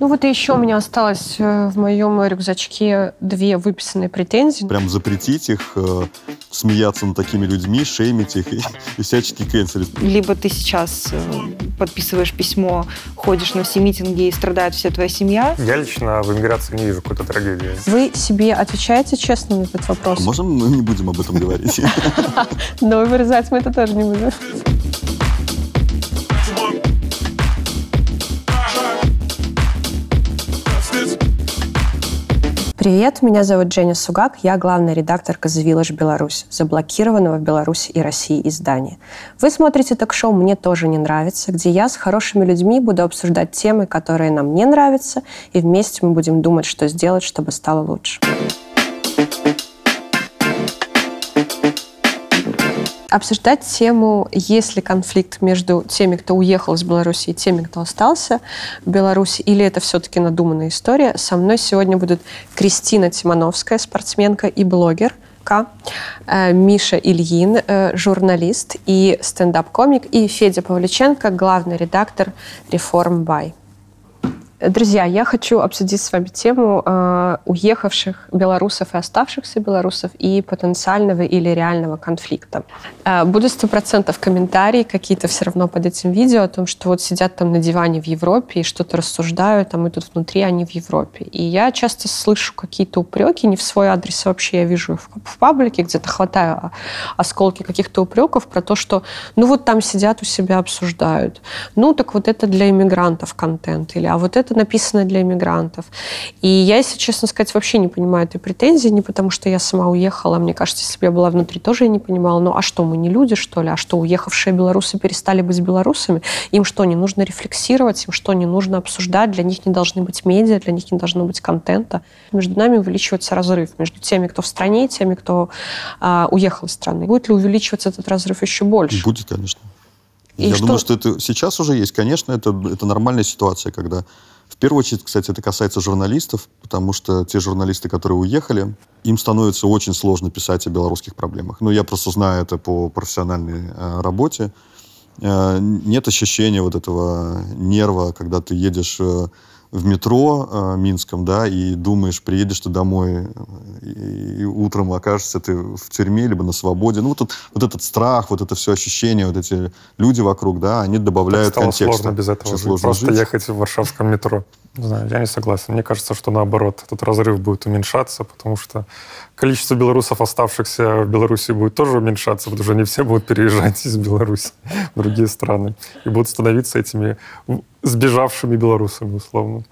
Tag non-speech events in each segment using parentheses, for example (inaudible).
Ну вот и еще у меня осталось э, в моем рюкзачке две выписанные претензии. Прям запретить их, э, смеяться над такими людьми, шеймить их и, (laughs) и всячески кэнселить. Либо ты сейчас э, подписываешь письмо, ходишь на все митинги и страдает вся твоя семья. Я лично в эмиграции не вижу какой-то трагедии. Вы себе отвечаете честно на этот вопрос? А можем мы не будем об этом говорить? (laughs) Но вырезать мы это тоже не будем. Привет, меня зовут Женя Сугак, я главный редактор «Казавилаш Беларусь», заблокированного в Беларуси и России издания. Вы смотрите ток-шоу «Мне тоже не нравится», где я с хорошими людьми буду обсуждать темы, которые нам не нравятся, и вместе мы будем думать, что сделать, чтобы стало лучше. Обсуждать тему, есть ли конфликт между теми, кто уехал из Беларуси, и теми, кто остался в Беларуси, или это все-таки надуманная история. Со мной сегодня будут Кристина Тимановская, спортсменка и блогер, э, Миша Ильин, э, журналист и стендап-комик, и Федя Павличенко, главный редактор «Реформ Бай». Друзья, я хочу обсудить с вами тему э, уехавших белорусов и оставшихся белорусов и потенциального или реального конфликта. Э, будут сто процентов комментарии какие-то все равно под этим видео о том, что вот сидят там на диване в Европе и что-то рассуждают, а мы тут внутри, они в Европе. И я часто слышу какие-то упреки, не в свой адрес вообще я вижу в, в паблике, где-то хватаю осколки каких-то упреков про то, что ну вот там сидят у себя обсуждают. Ну так вот это для иммигрантов контент. Или а вот это это написано для иммигрантов. И я, если честно сказать, вообще не понимаю этой претензии, не потому что я сама уехала. Мне кажется, если бы я была внутри, тоже я не понимала. Ну а что, мы не люди, что ли? А что, уехавшие белорусы перестали быть белорусами? Им что, не нужно рефлексировать? Им что, не нужно обсуждать? Для них не должны быть медиа, для них не должно быть контента. Между нами увеличивается разрыв между теми, кто в стране, и теми, кто а, уехал из страны. Будет ли увеличиваться этот разрыв еще больше? Будет, конечно. И Я что? думаю, что это сейчас уже есть. Конечно, это, это нормальная ситуация, когда в первую очередь, кстати, это касается журналистов, потому что те журналисты, которые уехали, им становится очень сложно писать о белорусских проблемах. Ну, я просто знаю это по профессиональной э, работе. Э, нет ощущения вот этого нерва, когда ты едешь э, в метро э, Минском, да, и думаешь, приедешь ты домой, э, и, и утром окажешься ты в тюрьме, либо на свободе. Ну, вот, вот этот страх, вот это все ощущение, вот эти люди вокруг, да, они добавляют так стало сложно без этого жить. Сложно Просто жить. ехать в варшавском метро. Не знаю, я не согласен. Мне кажется, что наоборот, этот разрыв будет уменьшаться, потому что количество белорусов, оставшихся в Беларуси, будет тоже уменьшаться, потому что не все будут переезжать (laughs) из Беларуси в другие страны и будут становиться этими сбежавшими белорусами, условно.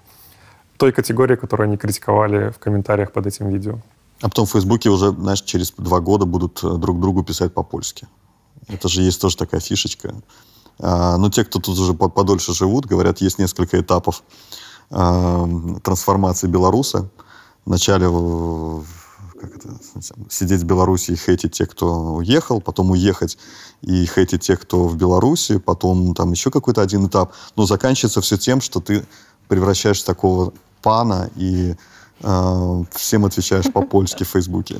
Той категории, которую они критиковали в комментариях под этим видео. А потом в Фейсбуке уже, знаешь, через два года будут э, друг другу писать по-польски. Это же есть тоже такая фишечка. А, но те, кто тут уже подольше живут, говорят, есть несколько этапов а, трансформации белоруса. Вначале как это, сидеть в Беларуси и хейтить тех, кто уехал, потом уехать и хейтить тех, кто в Беларуси, потом там еще какой-то один этап. Но заканчивается все тем, что ты превращаешься в такого пана и э, всем отвечаешь по-польски в Фейсбуке.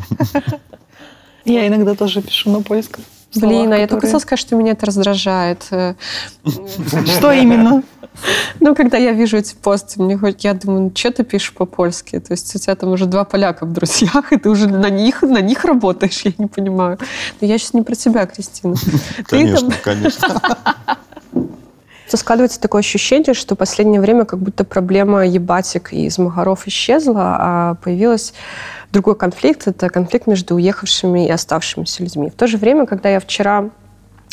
Я иногда тоже пишу на польском. Блин, а я только хотела сказать, что меня это раздражает. (laughs) Что именно? (laughs) Ну, когда я вижу эти посты, мне хоть я думаю, ну, что ты пишешь по-польски? То есть у тебя там уже два поляка в друзьях, и ты уже на них, на них работаешь, (laughs) я не понимаю. Но я сейчас не про тебя, Кристина. Конечно, конечно. Складывается такое ощущение, что в последнее время как будто проблема ебатик из Магаров исчезла, а появилась другой конфликт. Это конфликт между уехавшими и оставшимися людьми. В то же время, когда я вчера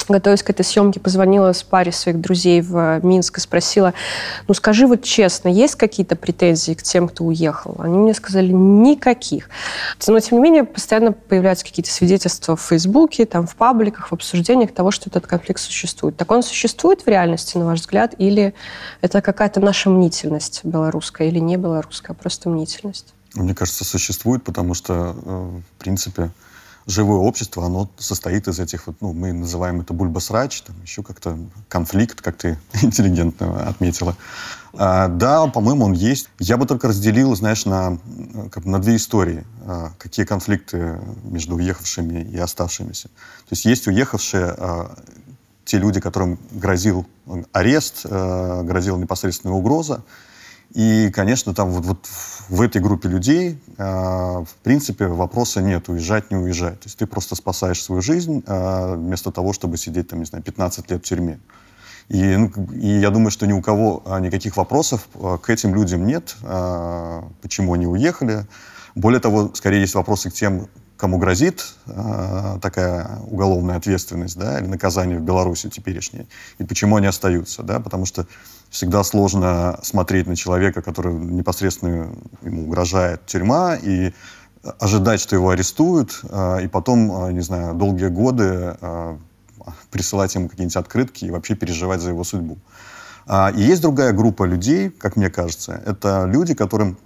готовясь к этой съемке, позвонила с паре своих друзей в Минск и спросила, ну скажи вот честно, есть какие-то претензии к тем, кто уехал? Они мне сказали, никаких. Но, тем не менее, постоянно появляются какие-то свидетельства в Фейсбуке, там, в пабликах, в обсуждениях того, что этот конфликт существует. Так он существует в реальности, на ваш взгляд, или это какая-то наша мнительность белорусская, или не белорусская, а просто мнительность? Мне кажется, существует, потому что, э, в принципе, живое общество, оно состоит из этих, вот, ну, мы называем это бульбасрач, там еще как-то конфликт, как ты (laughs) интеллигентно отметила. А, да, по-моему, он есть. Я бы только разделил, знаешь, на, как, на две истории. А, какие конфликты между уехавшими и оставшимися. То есть есть уехавшие, а, те люди, которым грозил арест, а, грозила непосредственная угроза, И, конечно, там вот, вот в этой группе людей, э, в принципе, вопроса нет, уезжать, не уезжать. То есть ты просто спасаешь свою жизнь э, вместо того, чтобы сидеть, там, не знаю, 15 лет в тюрьме. И, ну, и я думаю, что ни у кого а, никаких вопросов а, к этим людям нет, а, почему они уехали. Более того, скорее есть вопросы к тем, кому грозит э, такая уголовная ответственность, да, или наказание в Беларуси теперешнее, и почему они остаются, да, потому что всегда сложно смотреть на человека, который непосредственно ему угрожает тюрьма, и ожидать, что его арестуют, э, и потом, э, не знаю, долгие годы э, присылать ему какие-нибудь открытки и вообще переживать за его судьбу. А, и есть другая группа людей, как мне кажется, это люди, которым,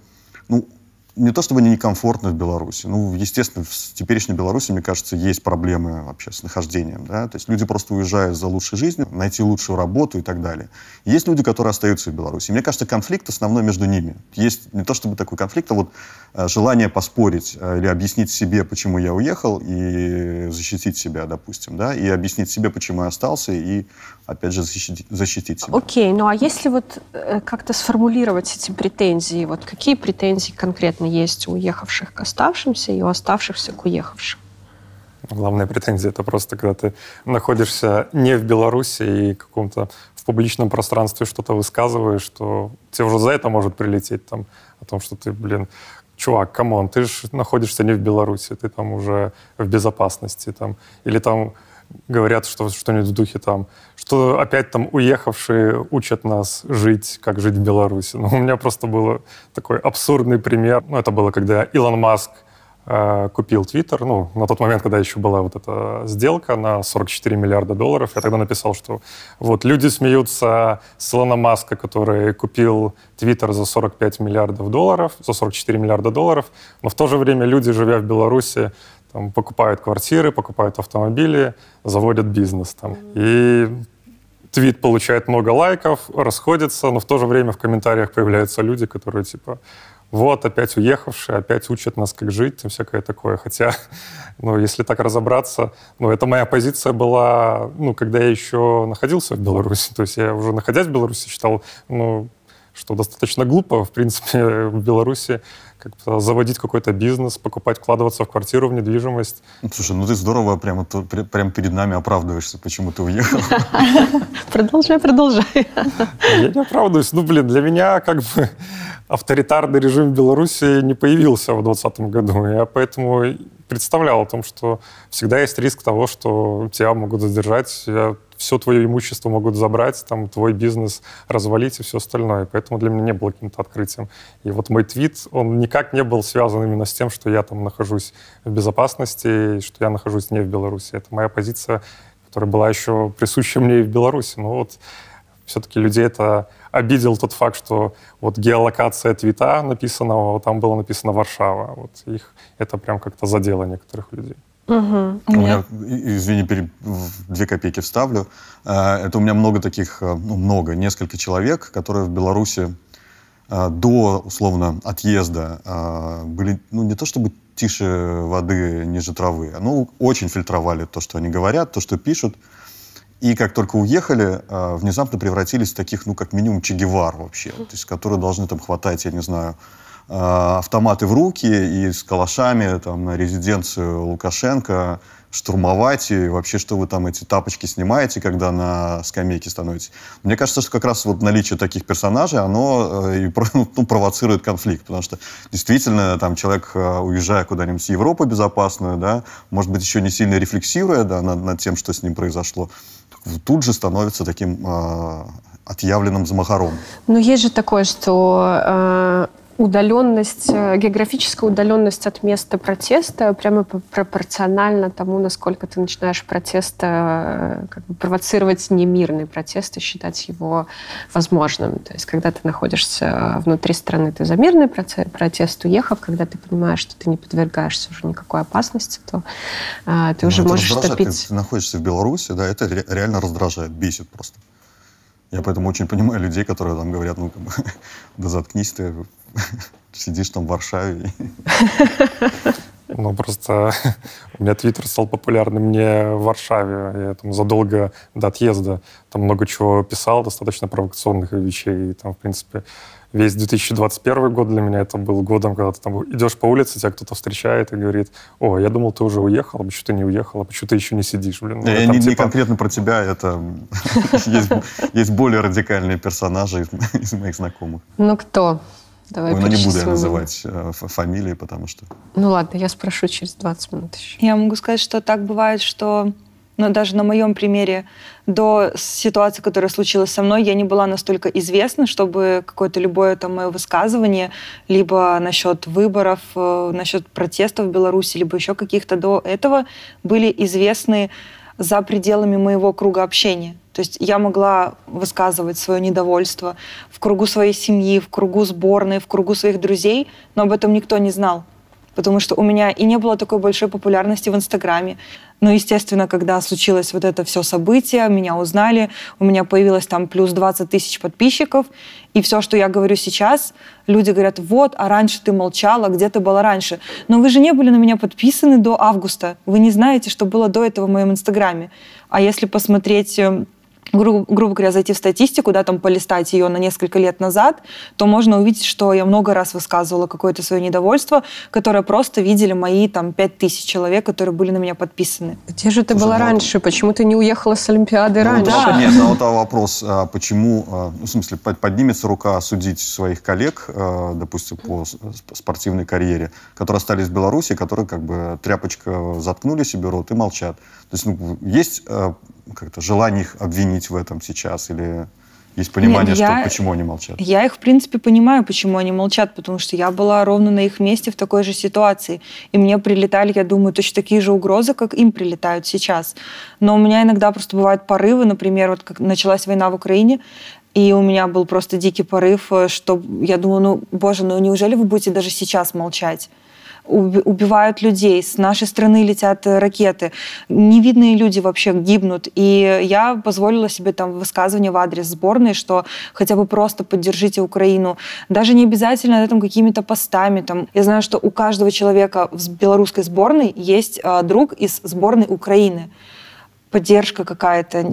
ну, не то чтобы они некомфортны в Беларуси. Ну, естественно, в теперешней Беларуси, мне кажется, есть проблемы вообще с нахождением. Да? То есть люди просто уезжают за лучшей жизнью, найти лучшую работу и так далее. есть люди, которые остаются в Беларуси. мне кажется, конфликт основной между ними. Есть не то чтобы такой конфликт, а вот э, желание поспорить э, или объяснить себе, почему я уехал, и защитить себя, допустим, да, и объяснить себе, почему я остался, и опять же, защитить, защитить себя. Окей, ну а если вот э, как-то сформулировать эти претензии, вот какие претензии конкретно есть у уехавших к оставшимся и у оставшихся к уехавшим? Главная претензия это просто, когда ты находишься не в Беларуси и каком-то в публичном пространстве что-то высказываешь, что тебе уже за это может прилететь там о том, что ты, блин, чувак, come on, ты же находишься не в Беларуси, ты там уже в безопасности там, или там говорят что, что-нибудь в духе там, что опять там уехавшие учат нас жить, как жить в Беларуси. (laughs) Ну, у меня просто был такой абсурдный пример. Ну, это было, когда Илон Маск э, купил Твиттер, ну, на тот момент, когда еще была вот эта сделка на 44 миллиарда долларов, я тогда написал, что вот люди смеются с Илона Маска, который купил Твиттер за 45 миллиардов долларов, за 44 миллиарда долларов, но в то же время люди, живя в Беларуси, там, покупают квартиры, покупают автомобили, заводят бизнес там. И твит получает много лайков, расходится, но в то же время в комментариях появляются люди, которые типа вот, опять уехавшие, опять учат нас, как жить, и всякое такое. Хотя, (laughs) ну, если так разобраться, ну, это моя позиция была, ну, когда я еще находился в Беларуси. То есть я уже находясь в Беларуси считал, ну, что достаточно глупо, в принципе, (laughs) в Беларуси как заводить какой-то бизнес, покупать, вкладываться в квартиру, в недвижимость. Слушай, ну ты здорово прямо, прямо перед нами оправдываешься, почему ты уехал. (laughs) Продолжай, продолжай. Я не оправдываюсь. Ну, блин, для меня как бы авторитарный режим в Беларуси не появился в 2020 году. Я поэтому представлял о том, что всегда есть риск того, что тебя могут задержать, все твое имущество могут забрать, там, твой бизнес развалить и все остальное. Поэтому для меня не было каким-то открытием. И вот мой твит, он никак не был связан именно с тем, что я там нахожусь в безопасности, и что я нахожусь не в Беларуси. Это моя позиция, которая была еще присуща мне и в Беларуси. Но вот все-таки людей это обидел тот факт, что вот геолокация твита написанного, там было написано Варшава. Вот их это прям как-то задело некоторых людей. Угу. У меня, извини, две копейки вставлю. Э, это у меня много таких, э, ну, много, несколько человек, которые в Беларуси э, до, условно, отъезда были, ну, не то чтобы тише воды, ниже травы, но очень фильтровали то, что они говорят, то, что пишут. И как только уехали, внезапно превратились в таких, ну, как минимум, чегевар вообще, то есть, которые должны там хватать, я не знаю, автоматы в руки и с калашами там, на резиденцию Лукашенко штурмовать, и вообще, что вы там эти тапочки снимаете, когда на скамейке становитесь. Мне кажется, что как раз вот наличие таких персонажей, оно э, и (laughs) ну, провоцирует конфликт, потому что действительно там человек, э, уезжая куда-нибудь в Европу безопасную, да, может быть, еще не сильно рефлексируя да, над, над тем, что с ним произошло, тут же становится таким э, отъявленным замахаром. Но есть же такое, что э, удаленность, э, географическая удаленность от места протеста прямо пропорциональна тому, насколько ты начинаешь протест э, как бы провоцировать немирный протест и считать его возможным. То есть, когда ты находишься внутри страны, ты за мирный протест уехав, когда ты понимаешь, что ты не подвергаешься уже никакой опасности, то э, ты ну, уже можешь топить. Ты находишься в Беларуси, да, это реально раздражает, бесит просто. Я поэтому очень понимаю людей, которые там говорят, ну, как бы, (laughs) да заткнись ты, (laughs) сидишь там в Варшаве. Ну, просто (laughs) у меня Твиттер стал популярным не в Варшаве. Я там задолго до отъезда там много чего писал, достаточно провокационных вещей. И там, в принципе, весь 2021 год для меня это был годом, когда ты там идешь по улице, тебя кто-то встречает и говорит, о, я думал, ты уже уехал, а почему ты не уехал, а почему ты еще не сидишь, блин. Ну, не, там, не, типа... не конкретно про тебя, это (laughs) есть более радикальные персонажи из моих знакомых. Ну, кто? Давай Ой, ну не буду я называть э, фамилии, потому что... Ну ладно, я спрошу через 20 минут еще. Я могу сказать, что так бывает, что но даже на моем примере до ситуации, которая случилась со мной, я не была настолько известна, чтобы какое-то любое там мое высказывание, либо насчет выборов, э, насчет протестов в Беларуси, либо еще каких-то до этого были известны за пределами моего круга общения. То есть я могла высказывать свое недовольство в кругу своей семьи, в кругу сборной, в кругу своих друзей, но об этом никто не знал потому что у меня и не было такой большой популярности в Инстаграме. Но, естественно, когда случилось вот это все событие, меня узнали, у меня появилось там плюс 20 тысяч подписчиков, и все, что я говорю сейчас, люди говорят, вот, а раньше ты молчала, где ты была раньше? Но вы же не были на меня подписаны до августа, вы не знаете, что было до этого в моем Инстаграме. А если посмотреть эм, гру- грубо говоря, зайти в статистику, да, там полистать ее на несколько лет назад, то можно увидеть, что я много раз высказывала какое-то свое недовольство, которое просто видели мои там пять тысяч человек, которые были на меня подписаны. Где же ты Слушай, была ну, раньше? Почему ты не уехала с Олимпиады ну, раньше? Да. Нет, ну вот вопрос, а почему, а, ну, в смысле, поднимется рука осудить своих коллег, а, допустим, по спортивной карьере, которые остались в Беларуси, которые как бы тряпочка заткнули себе рот и молчат. То есть ну, есть как-то желание их обвинить в этом сейчас или есть понимание, Нет, я, что почему они молчат? Я их, в принципе, понимаю, почему они молчат, потому что я была ровно на их месте в такой же ситуации. И мне прилетали, я думаю, точно такие же угрозы, как им прилетают сейчас. Но у меня иногда просто бывают порывы, например, вот как началась война в Украине, и у меня был просто дикий порыв, э, что я думаю, ну, боже, ну неужели вы будете даже сейчас молчать? Убивают людей, с нашей страны летят ракеты, невидные люди вообще гибнут. И я позволила себе там высказывание в адрес сборной, что хотя бы просто поддержите Украину. Даже не обязательно этом какими-то постами. Там. Я знаю, что у каждого человека в белорусской сборной есть э, друг из сборной Украины поддержка какая-то,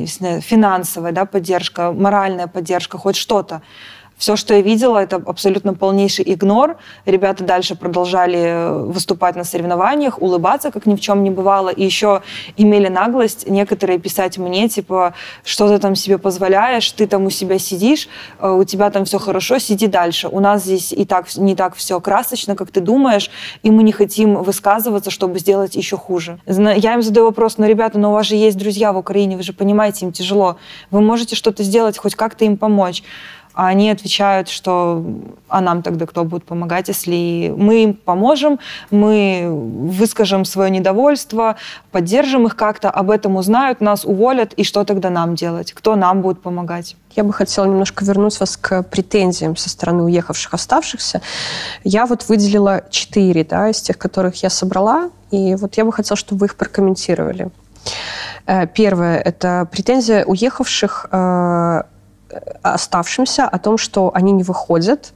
финансовая да, поддержка, моральная поддержка, хоть что-то. Все, что я видела, это абсолютно полнейший игнор. Ребята дальше продолжали э, выступать на соревнованиях, улыбаться, как ни в чем не бывало. И еще имели наглость некоторые писать мне, типа, что ты там себе позволяешь, ты там у себя сидишь, э, у тебя там все хорошо, сиди дальше. У нас здесь и так не так все красочно, как ты думаешь, и мы не хотим высказываться, чтобы сделать еще хуже. Я им задаю вопрос, ну, ребята, но у вас же есть друзья в Украине, вы же понимаете, им тяжело. Вы можете что-то сделать, хоть как-то им помочь а они отвечают, что а нам тогда кто будет помогать, если мы им поможем, мы выскажем свое недовольство, поддержим их как-то, об этом узнают, нас уволят, и что тогда нам делать? Кто нам будет помогать? Я бы хотела немножко вернуть вас к претензиям со стороны уехавших, оставшихся. Я вот выделила четыре да, из тех, которых я собрала, и вот я бы хотела, чтобы вы их прокомментировали. Э, первое – это претензия уехавших э, оставшимся о том, что они не выходят,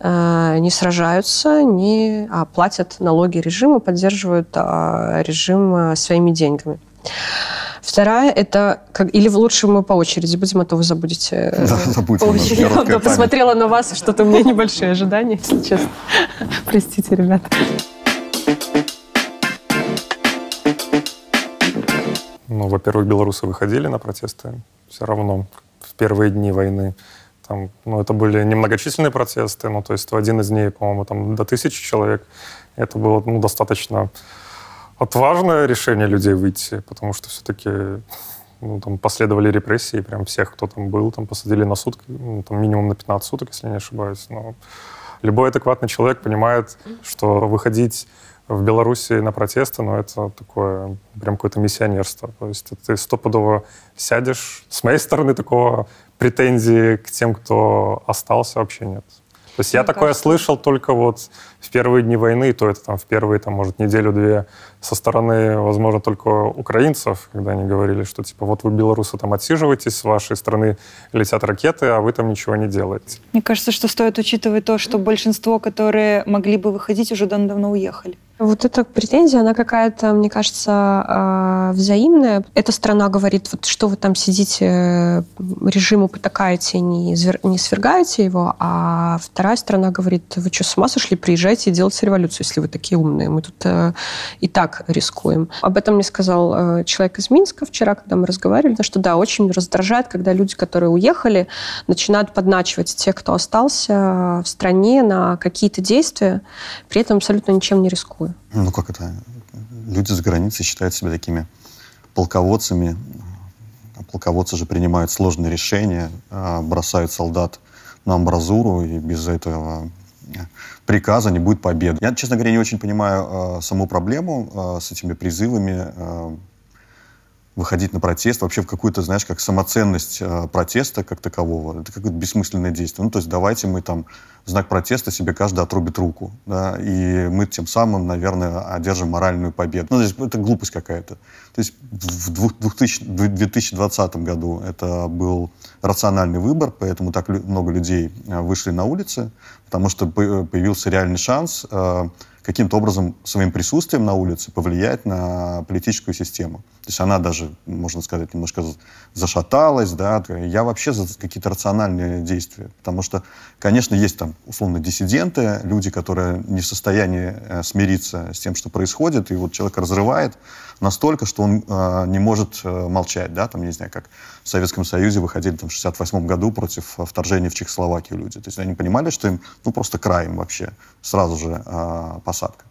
э, не сражаются, не а, платят налоги режима, поддерживают а, режим э, своими деньгами. Вторая это как или лучше мы по очереди будем, а то вы забудете. Э, да, забудем. Я посмотрела на вас, что-то у меня небольшие ожидания, если честно. Простите, ребята. Ну, во-первых, белорусы выходили на протесты все равно первые дни войны. Там, ну, это были немногочисленные протесты, ну, то есть в один из дней, по-моему, там до тысячи человек. Это было ну, достаточно отважное решение людей выйти, потому что все-таки ну, там последовали репрессии, прям всех, кто там был, там посадили на сутки, ну, там минимум на 15 суток, если не ошибаюсь. Но любой адекватный человек понимает, что выходить в Беларуси на протесты, но это такое прям какое-то миссионерство. То есть ты стопудово сядешь. С моей стороны такого претензии к тем, кто остался, вообще нет. То есть Мне я такое кажется... слышал только вот в первые дни войны, то это там в первые, там, может, неделю-две со стороны, возможно, только украинцев, когда они говорили, что типа вот вы, белорусы, там отсиживаетесь, с вашей страны летят ракеты, а вы там ничего не делаете. Мне кажется, что стоит учитывать то, что большинство, которые могли бы выходить, уже давно уехали. Вот эта претензия, она какая-то, мне кажется, а, взаимная. Эта страна говорит, вот что вы там сидите, режиму потакаете, не, не свергаете его, а вторая страна говорит, вы что, с ума сошли, приезжайте и делайте революцию, если вы такие умные. Мы тут э, и так рискуем. Об этом мне сказал э, человек из Минска вчера, когда мы разговаривали, что да, очень раздражает, когда люди, которые уехали, начинают подначивать тех, кто остался в стране на какие-то действия, при этом абсолютно ничем не рискуя такое? Ну, как это? Люди за границей считают себя такими полководцами. А полководцы же принимают сложные решения, а, бросают солдат на амбразуру, и без этого приказа не будет победы. Я, честно говоря, не очень понимаю э, саму проблему с этими призывами выходить на протест, вообще в какую-то, знаешь, как самоценность э, протеста как такового. Это какое-то бессмысленное действие. Ну, то есть давайте мы там в знак протеста себе каждый отрубит руку, да, и мы тем самым, наверное, одержим моральную победу. Ну, то есть это глупость какая-то. То есть в 2000, 2020 году это был рациональный выбор, поэтому так много людей э, вышли на улицы, потому что появился реальный шанс э, каким-то образом своим присутствием на улице повлиять на политическую систему. То есть она даже, можно сказать, немножко зашаталась, да. Я вообще за какие-то рациональные действия, потому что, конечно, есть там, условно, диссиденты, люди, которые не в состоянии э, смириться с тем, что происходит, и вот человек разрывает настолько, что он э, не может э, молчать, да, там, не знаю, как в Советском Союзе выходили там в 68 году против вторжения в Чехословакию люди. То есть они понимали, что им, ну, просто краем вообще, сразу же э, посадка.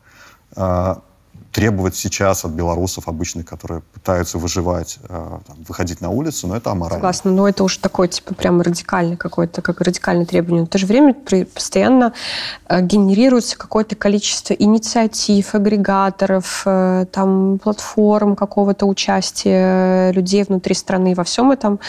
Требовать сейчас от белорусов обычных, которые пытаются выживать, э, выходить на улицу, но это аморально. Согласна, но это уж такое, типа, прям радикальный какой-то, как радикальное требование. В то же время постоянно э, генерируется какое-то количество инициатив, агрегаторов, э, там, платформ какого-то участия людей внутри страны во всем этом,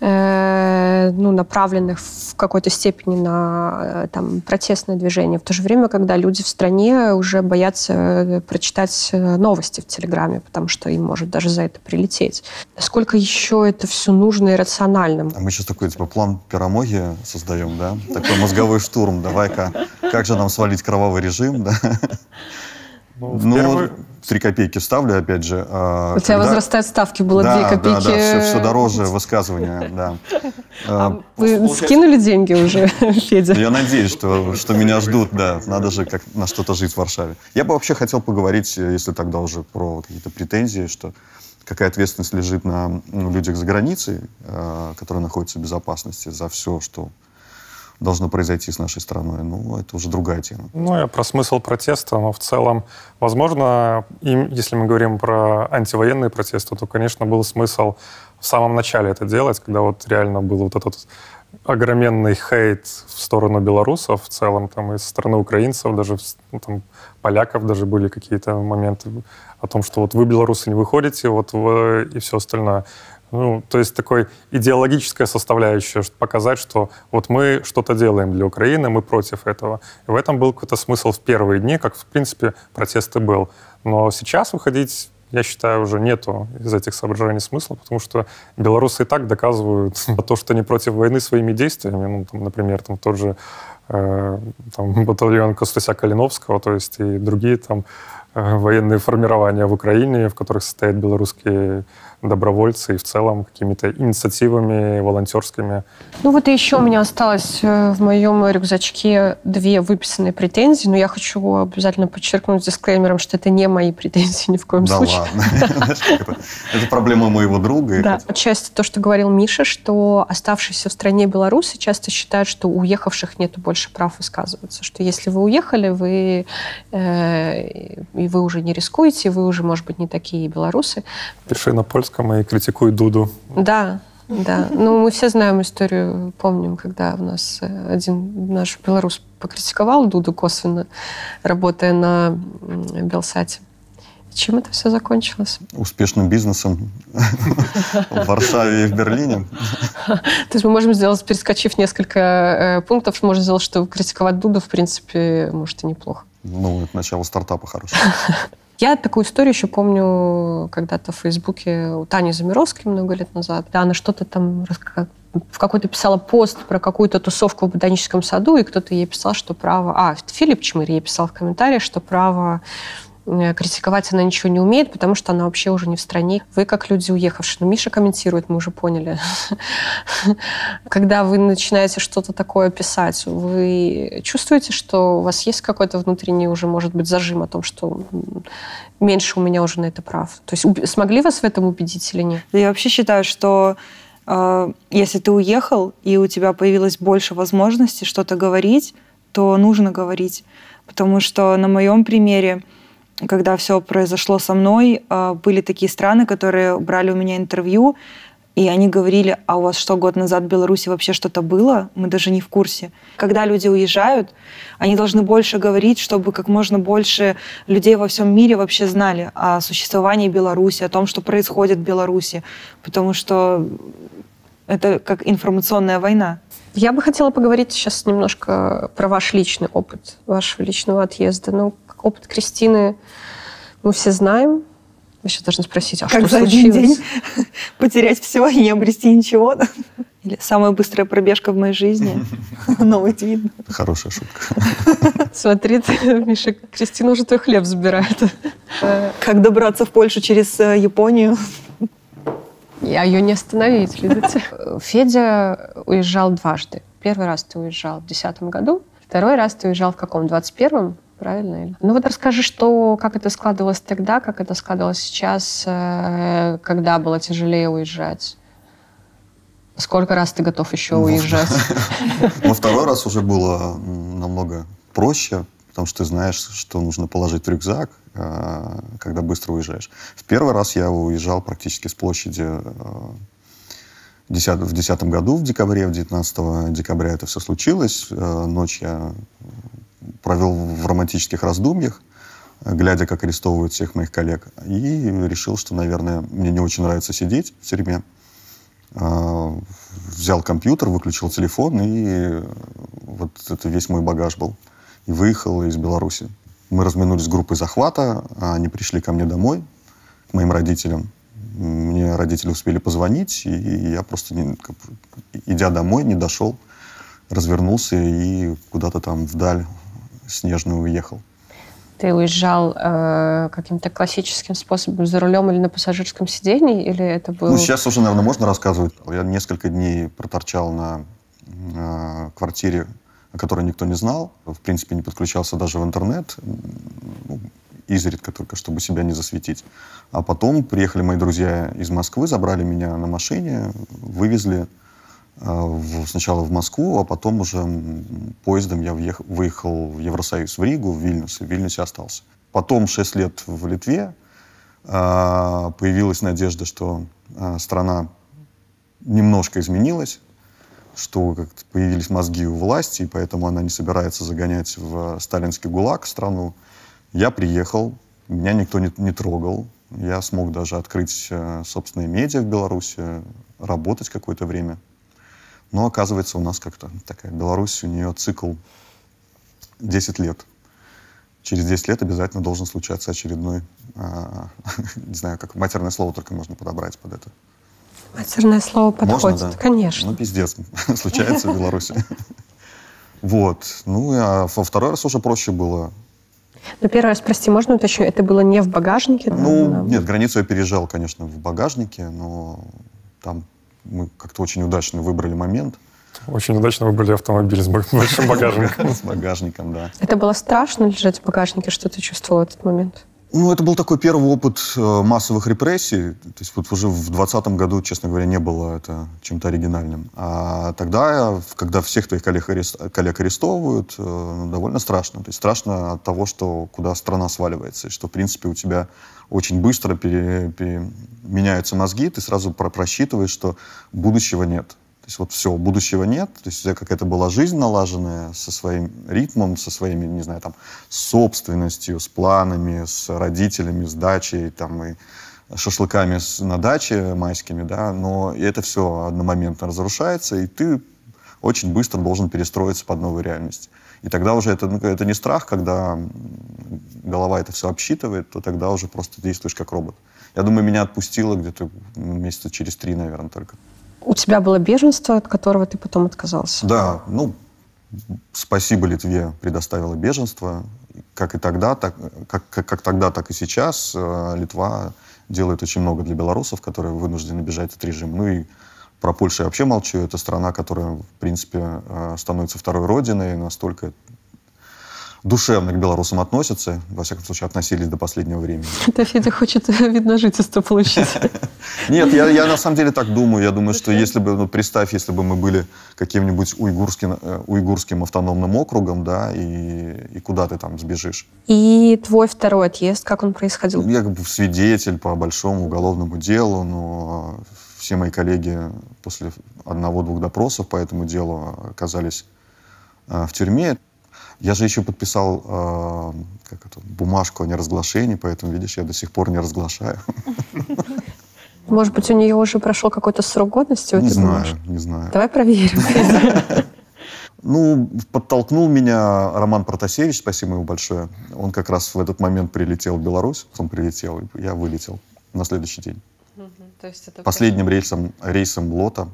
ну, направленных в какой-то степени на там, протестное движение. В то же время, когда люди в стране уже боятся прочитать читать э, новости в Телеграме, потому что им может даже за это прилететь. Насколько еще это все нужно и рациональным? А мы сейчас такой типа план пирамоги создаем, да? Такой мозговой штурм. Давай-ка, как же нам свалить кровавый режим, да? Ну, ну первый... 3 копейки ставлю, опять же. А, У тебя возрастают ставки, было да, 2 копейки. Да, да, все, все дороже высказывания, да. А, а вы получается... скинули деньги уже, (laughs) (laughs) Федя? Я надеюсь, что, что меня ждут, да. Надо же как на что-то жить в Варшаве. Я бы вообще хотел поговорить, если тогда уже про какие-то претензии, что какая ответственность лежит на ну, людях за границей, э, которые находятся в безопасности за все, что должно произойти с нашей страной, ну, это уже другая тема. Ну, я про смысл протеста, но в целом, возможно, им, если мы говорим про антивоенные протесты, то, конечно, был смысл в самом начале это делать, когда вот реально был вот этот огроменный хейт в сторону белорусов в целом, там, и со стороны украинцев, даже ну, там, поляков даже были какие-то моменты о том, что вот вы, белорусы, не выходите, вот вы, и все остальное. Ну, то есть такой идеологическая составляющая, показать, что вот мы что-то делаем для Украины, мы против этого. И в этом был какой-то смысл в первые дни, как, в принципе, протест и был. Но сейчас выходить я считаю, уже нету из этих соображений смысла, потому что белорусы и так доказывают (laughs) то, что они против войны своими действиями. Ну, там, например, там тот же э, там, (laughs) батальон Костуся Калиновского, то есть и другие там э, военные формирования в Украине, в которых состоят белорусские добровольцы и в целом какими-то инициативами волонтерскими. Ну вот и еще у меня осталось э, в моем рюкзачке две выписанные претензии, но я хочу обязательно подчеркнуть дисклеймером, что это не мои претензии (laughs) ни в коем да случае. ладно. (laughs) Это проблема моего друга. Да, отчасти то, что говорил Миша, что оставшиеся в стране белорусы часто считают, что у уехавших нет больше прав высказываться, что если вы уехали, вы э, и вы уже не рискуете, вы уже, может быть, не такие белорусы. Пиши на польском Зеленском и критикует Дуду. Да, да. Ну, мы все знаем историю, помним, когда у нас э, один наш белорус покритиковал Дуду косвенно, работая на Белсате. Чем это все закончилось? Успешным бизнесом в Варшаве и в Берлине. То есть мы можем сделать, перескочив несколько э, пунктов, можно сделать, что критиковать Дуду, в принципе, может и неплохо. Ну, это начало стартапа хорошее. (laughs) Я такую историю еще помню когда-то в Фейсбуке у Тани Замировской много лет назад. Да, она что-то там в какой-то писала пост про какую-то тусовку в ботаническом саду, и кто-то ей писал, что право... А, Филипп Чмырь ей писал в комментариях, что право критиковать она ничего не умеет, потому что она вообще уже не в стране. Вы как люди уехавшие. Ну, Миша комментирует, мы уже поняли. (laughs) Когда вы начинаете что-то такое писать, вы чувствуете, что у вас есть какой-то внутренний уже, может быть, зажим о том, что меньше у меня уже на это прав? То есть смогли вас в этом убедить или нет? Я вообще считаю, что э, если ты уехал, и у тебя появилось больше возможностей что-то говорить, то нужно говорить. Потому что на моем примере когда все произошло со мной, а, были такие страны, которые брали у меня интервью, и они говорили, а у вас что, год назад в Беларуси вообще что-то было? Мы даже не в курсе. Когда люди уезжают, они должны больше говорить, чтобы как можно больше людей во всем мире вообще знали о существовании Беларуси, о том, что происходит в Беларуси, потому что это как информационная война. Я бы хотела поговорить сейчас немножко про ваш личный опыт, вашего личного отъезда. Ну, опыт Кристины мы все знаем. Вы сейчас должны спросить, а как что за случилось? один день (laughs) потерять все и не обрести ничего? Или самая быстрая пробежка в моей жизни? (laughs) Новый твит. Хорошая шутка. (laughs) Смотри, Миша, Кристина уже твой хлеб забирает. Как добраться в Польшу через э, Японию? Я ее не остановить, видите. Федя уезжал дважды. Первый раз ты уезжал в 2010 году, второй раз ты уезжал в каком? 21-м? Правильно? Ну вот расскажи, что, как это складывалось тогда, как это складывалось сейчас, э, когда было тяжелее уезжать? Сколько раз ты готов еще уезжать? (laughs) Во второй раз уже было намного проще, потому что ты знаешь, что нужно положить в рюкзак, э, когда быстро уезжаешь. В первый раз я уезжал практически с площади э, в 2010 году, в декабре, в 19 декабря это все случилось. Ночь я провел в романтических раздумьях, глядя, как арестовывают всех моих коллег, и решил, что, наверное, мне не очень нравится сидеть в тюрьме. А, взял компьютер, выключил телефон, и вот это весь мой багаж был. И выехал из Беларуси. Мы разминулись с группой захвата, они пришли ко мне домой, к моим родителям. Мне родители успели позвонить, и я просто, не, идя домой, не дошел, развернулся и куда-то там вдаль снежную уехал. Ты уезжал э, каким-то классическим способом за рулем или на пассажирском сидении, или это было? Ну, сейчас уже, наверное, можно рассказывать. Я несколько дней проторчал на э, квартире, о которой никто не знал. В принципе, не подключался даже в интернет. Ну, изредка только, чтобы себя не засветить. А потом приехали мои друзья из Москвы, забрали меня на машине, вывезли а, сначала в Москву, а потом уже поездом я въехал, выехал в Евросоюз, в Ригу, в Вильнюс, и в Вильнюсе остался. Потом 6 лет в Литве. А, появилась надежда, что а, страна немножко изменилась, что появились мозги у власти, и поэтому она не собирается загонять в сталинский ГУЛАГ страну. Я приехал, меня никто не, не трогал. Я смог даже открыть собственные медиа в Беларуси, работать какое-то время. Но оказывается, у нас как-то такая Беларусь, у нее цикл 10 лет. Через 10 лет обязательно должен случаться очередной, а, (laughs) не знаю, как матерное слово только можно подобрать под это. Матерное слово подходит, Можно, да? конечно. Ну, пиздец, (laughs) случается в Беларуси. (laughs) Вот. Ну, а во второй раз уже проще было. Ну, первый раз, прости, можно уточнить, это было не в багажнике? Ну, да? нет, границу я переезжал, конечно, в багажнике, но там мы как-то очень удачно выбрали момент. Очень удачно выбрали автомобиль с большим (laughs) багажником. С багажником, да. Это было страшно лежать в багажнике? Что ты чувствовал в этот момент? Ну, это был такой первый опыт э, массовых репрессий. То есть вот уже в 2020 году, честно говоря, не было это чем-то оригинальным. А тогда, когда всех твоих коллег, арест, коллег арестовывают, э, ну, довольно страшно. То есть страшно от того, что куда страна сваливается, и что, в принципе, у тебя очень быстро пере, пере, меняются мозги, ты сразу про просчитываешь, что будущего нет. То есть вот все, будущего нет, то есть у тебя какая-то была жизнь налаженная со своим ритмом, со своими, не знаю, там, собственностью, с планами, с родителями, с дачей, там, и шашлыками на даче майскими, да, но это все одномоментно разрушается, и ты очень быстро должен перестроиться под новую реальность. И тогда уже это, ну, это не страх, когда голова это все обсчитывает, то тогда уже просто действуешь как робот. Я думаю, меня отпустило где-то месяца через три, наверное, только. У тебя было беженство, от которого ты потом отказался? Да, ну, спасибо Литве предоставила беженство. Как и тогда, так, как, как, как тогда, так и сейчас э, Литва делает очень много для белорусов, которые вынуждены бежать от режима. Ну и про Польшу я вообще молчу. Это страна, которая, в принципе, э, становится второй родиной, настолько душевно к белорусам относятся, во всяком случае, относились до последнего времени. (laughs) Это Федя хочет, видно, жительство получить. (laughs) Нет, я, я на самом деле так думаю. Я думаю, что если бы, ну, представь, если бы мы были каким-нибудь уйгурским, э, уйгурским автономным округом, да, и, и куда ты там сбежишь. И твой второй отъезд, как он происходил? Я как бы свидетель по большому уголовному делу, но все мои коллеги после одного-двух допросов по этому делу оказались э, в тюрьме. Я же еще подписал э, как это, бумажку о неразглашении, поэтому, видишь, я до сих пор не разглашаю. (laughs) Может быть, у нее уже прошел какой-то срок годности? Не знаю, не знаю. Давай проверим. (laughs) Ну, подтолкнул меня Роман Протасевич, спасибо ему большое. Он как раз в этот момент прилетел в Беларусь. Он прилетел, я вылетел на следующий день. Последним рейсом, рейсом лота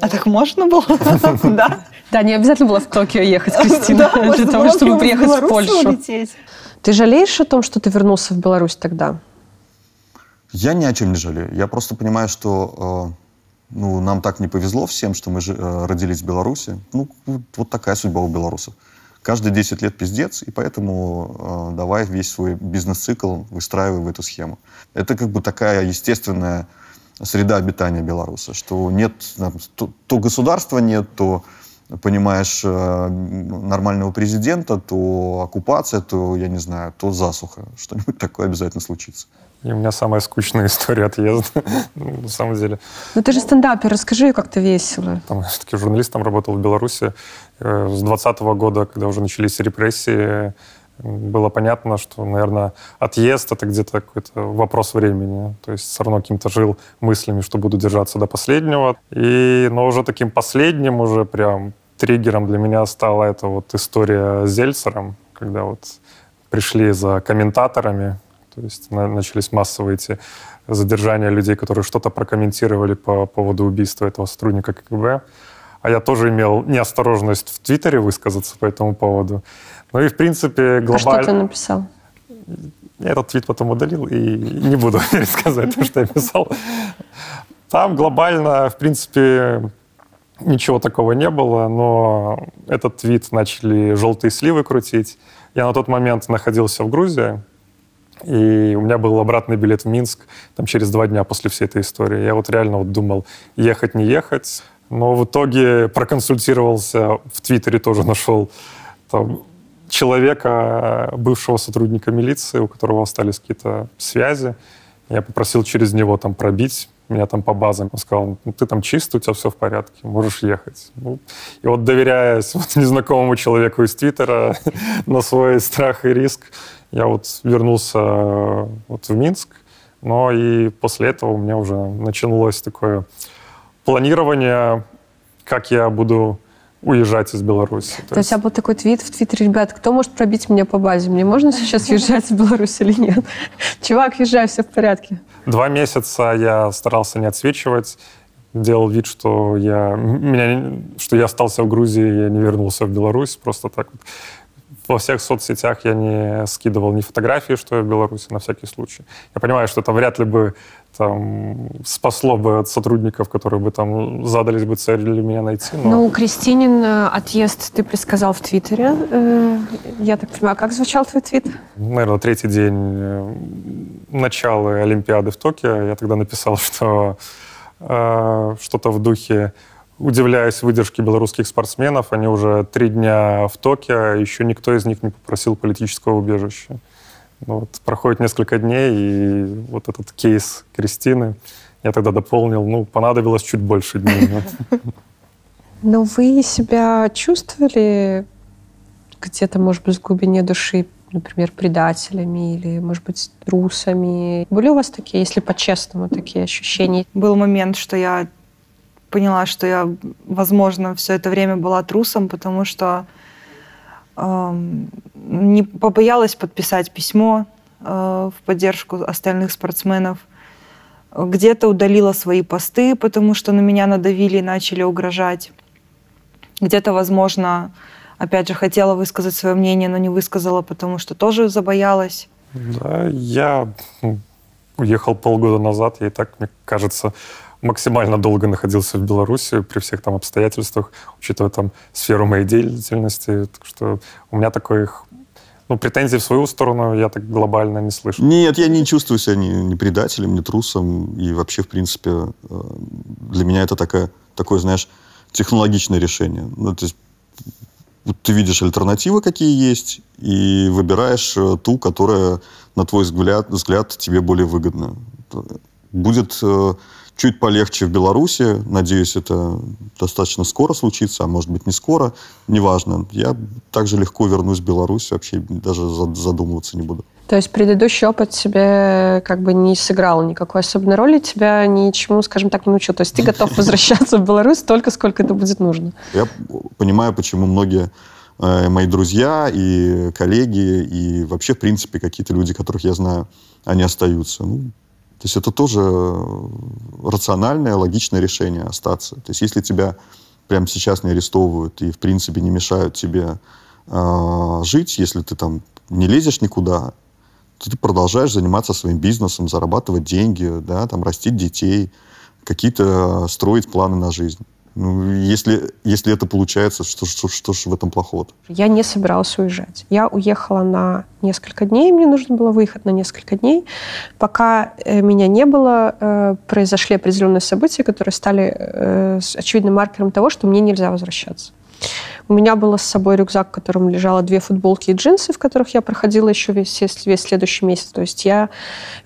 а так можно было? (laughs) Да. Да, не обязательно было в Токио ехать, Кристина, для того, чтобы приехать в Польшу. Ты жалеешь о том, что ты вернулся в Беларусь тогда? Я ни о чем не жалею. Я просто понимаю, что э, ну, нам так не повезло всем, что мы э, родились в Беларуси. Ну, вот такая судьба у белорусов. Каждые 10 лет пиздец, и поэтому э, давай весь свой бизнес-цикл выстраивай в эту схему. Это как бы такая естественная среда обитания белоруса, что нет, то, то государства нет, то понимаешь, э, нормального президента, то оккупация, то, я не знаю, то засуха. Что-нибудь (laughs) такое обязательно случится. И у меня самая скучная (laughs) история отъезда, (laughs) на самом деле. Ну ты же стендапер, расскажи, как-то весело. Там, все-таки журналистом работал в Беларуси. Э, с 2020 года, когда уже начались репрессии, было понятно, что, наверное, отъезд — это где-то какой-то вопрос времени. То есть все равно каким-то жил мыслями, что буду держаться до последнего. И, но уже таким последним, уже прям триггером для меня стала эта вот история с Зельцером, когда вот пришли за комментаторами, то есть начались массовые эти задержания людей, которые что-то прокомментировали по поводу убийства этого сотрудника КГБ. А я тоже имел неосторожность в Твиттере высказаться по этому поводу. Ну и, в принципе, глобально... А что ты написал? Я этот твит потом удалил и не буду (laughs) пересказать то, что я писал. Там глобально, в принципе, ничего такого не было, но этот твит начали желтые сливы крутить. Я на тот момент находился в Грузии, и у меня был обратный билет в Минск там, через два дня после всей этой истории. Я вот реально вот думал, ехать, не ехать. Но в итоге проконсультировался, в Твиттере тоже нашел там, человека, бывшего сотрудника милиции, у которого остались какие-то связи. Я попросил через него там пробить меня там по базам. Он сказал, ну, ты там чист, у тебя все в порядке, можешь ехать. Ну, и вот доверяясь (laughs) вот незнакомому человеку из Твиттера (laughs) на свой страх и риск, я вот вернулся вот в Минск. Но и после этого у меня уже началось такое планирование, как я буду уезжать из Беларуси. То, То есть... у тебя был такой твит в Твиттере, ребят, кто может пробить меня по базе? Мне можно сейчас въезжать в Беларусь или нет? (laughs) Чувак, езжай, все в порядке. Два месяца я старался не отсвечивать, делал вид, что я, меня, что я остался в Грузии, я не вернулся в Беларусь, просто так вот во всех соцсетях я не скидывал ни фотографии, что я в Беларуси, на всякий случай. Я понимаю, что это вряд ли бы там, спасло бы от сотрудников, которые бы там задались бы целью меня найти. Но... Ну, Кристинин э, отъезд ты предсказал в Твиттере. Э, я так понимаю, как звучал твой твит? Наверное, третий день э, начала Олимпиады в Токио. Я тогда написал, (laughs) что э, что-то в духе удивляюсь выдержке белорусских спортсменов. Они уже три дня в Токио, еще никто из них не попросил политического убежища. Вот, проходит несколько дней, и вот этот кейс Кристины я тогда дополнил, ну, понадобилось чуть больше дней. (laughs) Но вы себя чувствовали где-то, может быть, в глубине души, например, предателями или, может быть, трусами? Были у вас такие, если по-честному, такие ощущения? Был момент, что я поняла, что я, возможно, все это время была трусом, потому что не побоялась подписать письмо э, в поддержку остальных спортсменов. Где-то удалила свои посты, потому что на меня надавили и начали угрожать. Где-то, возможно, опять же, хотела высказать свое мнение, но не высказала, потому что тоже забоялась. Да, я уехал полгода назад, я и так, мне кажется, максимально долго находился в Беларуси при всех там обстоятельствах, учитывая там сферу моей деятельности. Так что у меня таких ну, претензий в свою сторону я так глобально не слышу. Нет, я не чувствую себя ни, ни предателем, ни трусом. И вообще, в принципе, э, для меня это такая, такое, знаешь, технологичное решение. Ну, то есть ты видишь альтернативы, какие есть, и выбираешь э, ту, которая, на твой взгляд, взгляд тебе более выгодна. Будет э, чуть полегче в Беларуси. Надеюсь, это достаточно скоро случится, а может быть не скоро. Неважно. Я также легко вернусь в Беларусь, вообще даже задумываться не буду. То есть предыдущий опыт тебе как бы не сыграл никакой особенной роли, тебя ничему, скажем так, не научил. То есть ты готов (laughs) возвращаться в Беларусь столько, сколько это будет нужно. Я понимаю, почему многие э, мои друзья и коллеги, и вообще, в принципе, какие-то люди, которых я знаю, они остаются. Ну, то есть это тоже рациональное, логичное решение остаться. То есть если тебя прямо сейчас не арестовывают и, в принципе, не мешают тебе э, жить, если ты там не лезешь никуда, то ты продолжаешь заниматься своим бизнесом, зарабатывать деньги, да, там, растить детей, какие-то строить планы на жизнь. Ну, если, если это получается, что, что, что ж в этом плохого? Я не собиралась уезжать. Я уехала на несколько дней, мне нужно было выехать на несколько дней. Пока э, меня не было, э, произошли определенные события, которые стали э, очевидным маркером того, что мне нельзя возвращаться. У меня было с собой рюкзак, в котором лежало две футболки и джинсы, в которых я проходила еще весь, весь следующий месяц. То есть я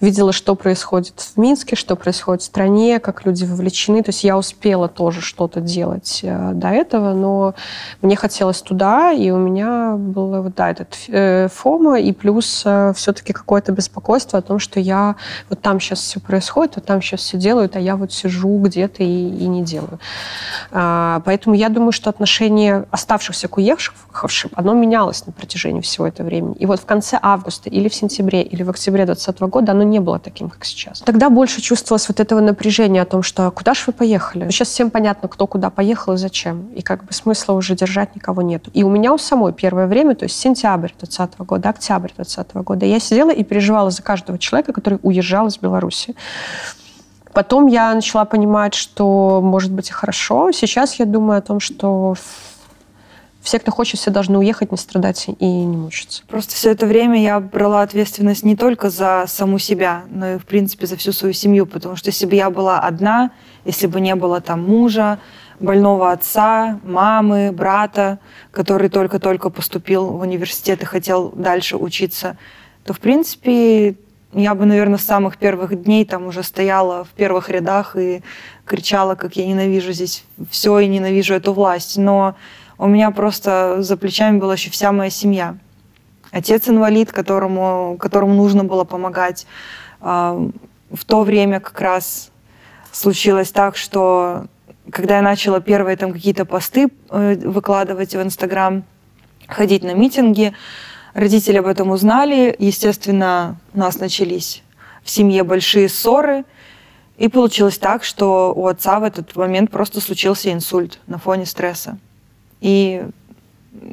видела, что происходит в Минске, что происходит в стране, как люди вовлечены. То есть я успела тоже что-то делать э, до этого, но мне хотелось туда, и у меня было вот, да, этот э, фома, и плюс э, все-таки какое-то беспокойство о том, что я вот там сейчас все происходит, вот там сейчас все делают, а я вот сижу где-то и, и не делаю. А, поэтому я думаю, что отношение оставшихся к уехавшим, оно менялось на протяжении всего этого времени. И вот в конце августа или в сентябре, или в октябре 2020 года оно не было таким, как сейчас. Тогда больше чувствовалось вот этого напряжения о том, что куда же вы поехали? Сейчас всем понятно, кто куда поехал и зачем. И как бы смысла уже держать никого нет. И у меня у самой первое время, то есть сентябрь 2020 года, октябрь 2020 года, я сидела и переживала за каждого человека, который уезжал из Беларуси. Потом я начала понимать, что может быть и хорошо. Сейчас я думаю о том, что все, кто хочет, все должны уехать, не страдать и не мучиться. Просто все это время я брала ответственность не только за саму себя, но и, в принципе, за всю свою семью, потому что если бы я была одна, если бы не было там мужа, больного отца, мамы, брата, который только-только поступил в университет и хотел дальше учиться, то, в принципе, я бы, наверное, с самых первых дней там уже стояла в первых рядах и кричала, как я ненавижу здесь все и ненавижу эту власть. Но у меня просто за плечами была еще вся моя семья. Отец инвалид, которому, которому нужно было помогать. А, в то время как раз случилось так, что когда я начала первые там какие-то посты э, выкладывать в Инстаграм, ходить на митинги, родители об этом узнали. Естественно, у нас начались в семье большие ссоры. И получилось так, что у отца в этот момент просто случился инсульт на фоне стресса. И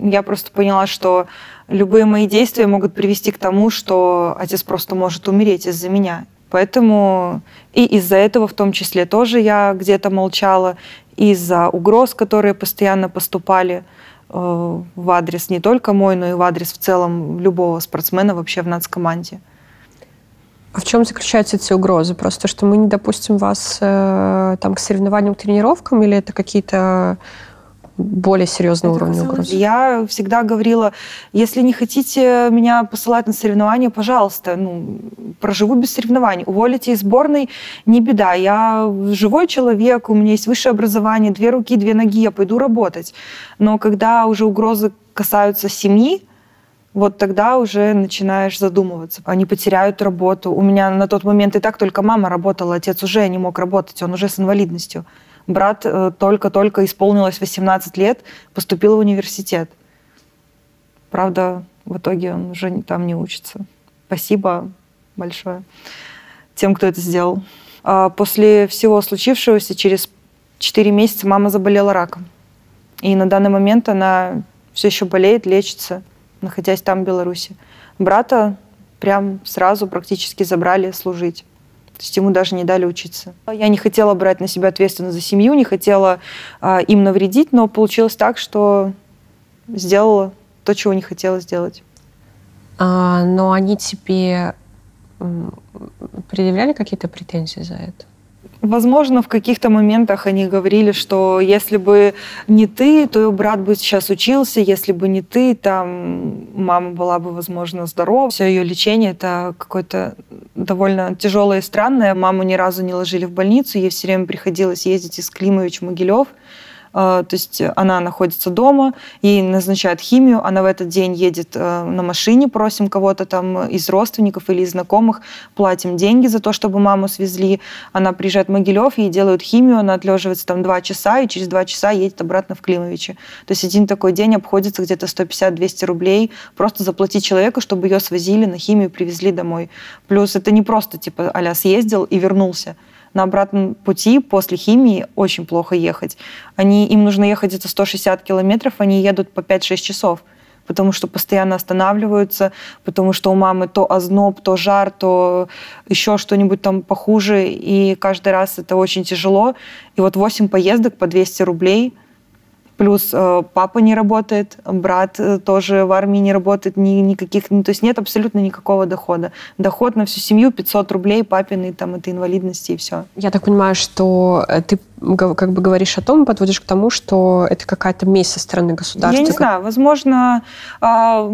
я просто поняла, что любые мои действия могут привести к тому, что отец просто может умереть из-за меня. Поэтому и из-за этого в том числе тоже я где-то молчала, из-за угроз, которые постоянно поступали э, в адрес не только мой, но и в адрес в целом любого спортсмена вообще в нацкоманде. А в чем заключаются эти угрозы? Просто что мы не допустим вас э, там к соревнованиям, к тренировкам, или это какие-то более серьезного Это уровня угрозы? Я всегда говорила, если не хотите меня посылать на соревнования, пожалуйста, ну, проживу без соревнований. Уволите из сборной, не беда. Я живой человек, у меня есть высшее образование, две руки, две ноги, я пойду работать. Но когда уже угрозы касаются семьи, вот тогда уже начинаешь задумываться. Они потеряют работу. У меня на тот момент и так только мама работала, отец уже не мог работать, он уже с инвалидностью. Брат э, только-только исполнилось 18 лет, поступил в университет. Правда, в итоге он уже там не учится. Спасибо большое тем, кто это сделал. А, после всего случившегося, через 4 месяца мама заболела раком. И на данный момент она все еще болеет, лечится, находясь там, в Беларуси. Брата прям сразу практически забрали служить. То есть ему даже не дали учиться. Я не хотела брать на себя ответственность за семью, не хотела а, им навредить, но получилось так, что сделала то, чего не хотела сделать. А, но они тебе предъявляли какие-то претензии за это? Возможно, в каких-то моментах они говорили, что если бы не ты, то брат бы сейчас учился, если бы не ты, там мама была бы, возможно, здорова. Все ее лечение это какое-то довольно тяжелое и странное. Маму ни разу не ложили в больницу, ей все время приходилось ездить из Климович в Могилев. А, то есть она находится дома, ей назначают химию, она в этот день едет э, на машине, просим кого-то там из родственников или из знакомых, платим деньги за то, чтобы маму свезли. Она приезжает в Могилев, ей делают химию, она отлеживается там два часа, и через два часа едет обратно в Климовичи. То есть один такой день обходится где-то 150-200 рублей, просто заплатить человеку, чтобы ее свозили на химию, привезли домой. Плюс это не просто типа а съездил и вернулся на обратном пути после химии очень плохо ехать. Они, им нужно ехать где-то 160 километров, они едут по 5-6 часов потому что постоянно останавливаются, потому что у мамы то озноб, то жар, то еще что-нибудь там похуже, и каждый раз это очень тяжело. И вот 8 поездок по 200 рублей – Плюс э, папа не работает, брат э, тоже в армии не работает, ни, никаких, ну, то есть нет абсолютно никакого дохода. Доход на всю семью 500 рублей, папины, там, это инвалидности и все. Я так понимаю, что э, ты как бы говоришь о том, подводишь к тому, что это какая-то месть со стороны государства. Я не знаю, возможно, а,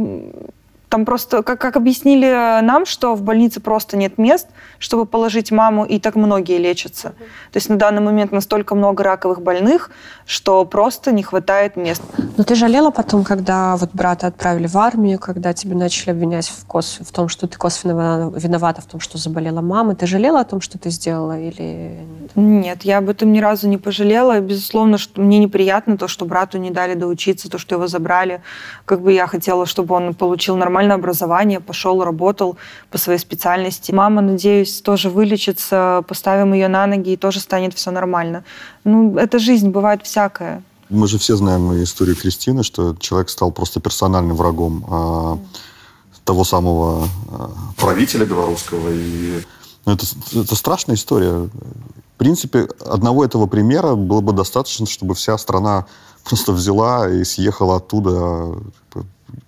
там просто, как, как объяснили нам, что в больнице просто нет мест, чтобы положить маму, и так многие лечатся. То есть на данный момент настолько много раковых больных, что просто не хватает мест. Но ты жалела потом, когда вот брата отправили в армию, когда тебе начали обвинять в, кос... в том, что ты косвенно виновата в том, что заболела мама. Ты жалела о том, что ты сделала или нет? Нет, я об этом ни разу не пожалела. Безусловно, что мне неприятно то, что брату не дали доучиться, то, что его забрали. Как бы я хотела, чтобы он получил нормальное образование, пошел, работал по своей специальности. Мама, надеюсь, тоже вылечится, поставим ее на ноги, и тоже станет все нормально. Ну, это жизнь, бывает всякое. Мы же все знаем историю Кристины, что человек стал просто персональным врагом а, того самого а, правителя белорусского. И ну, это, это страшная история. В принципе, одного этого примера было бы достаточно, чтобы вся страна (laughs) просто взяла и съехала оттуда.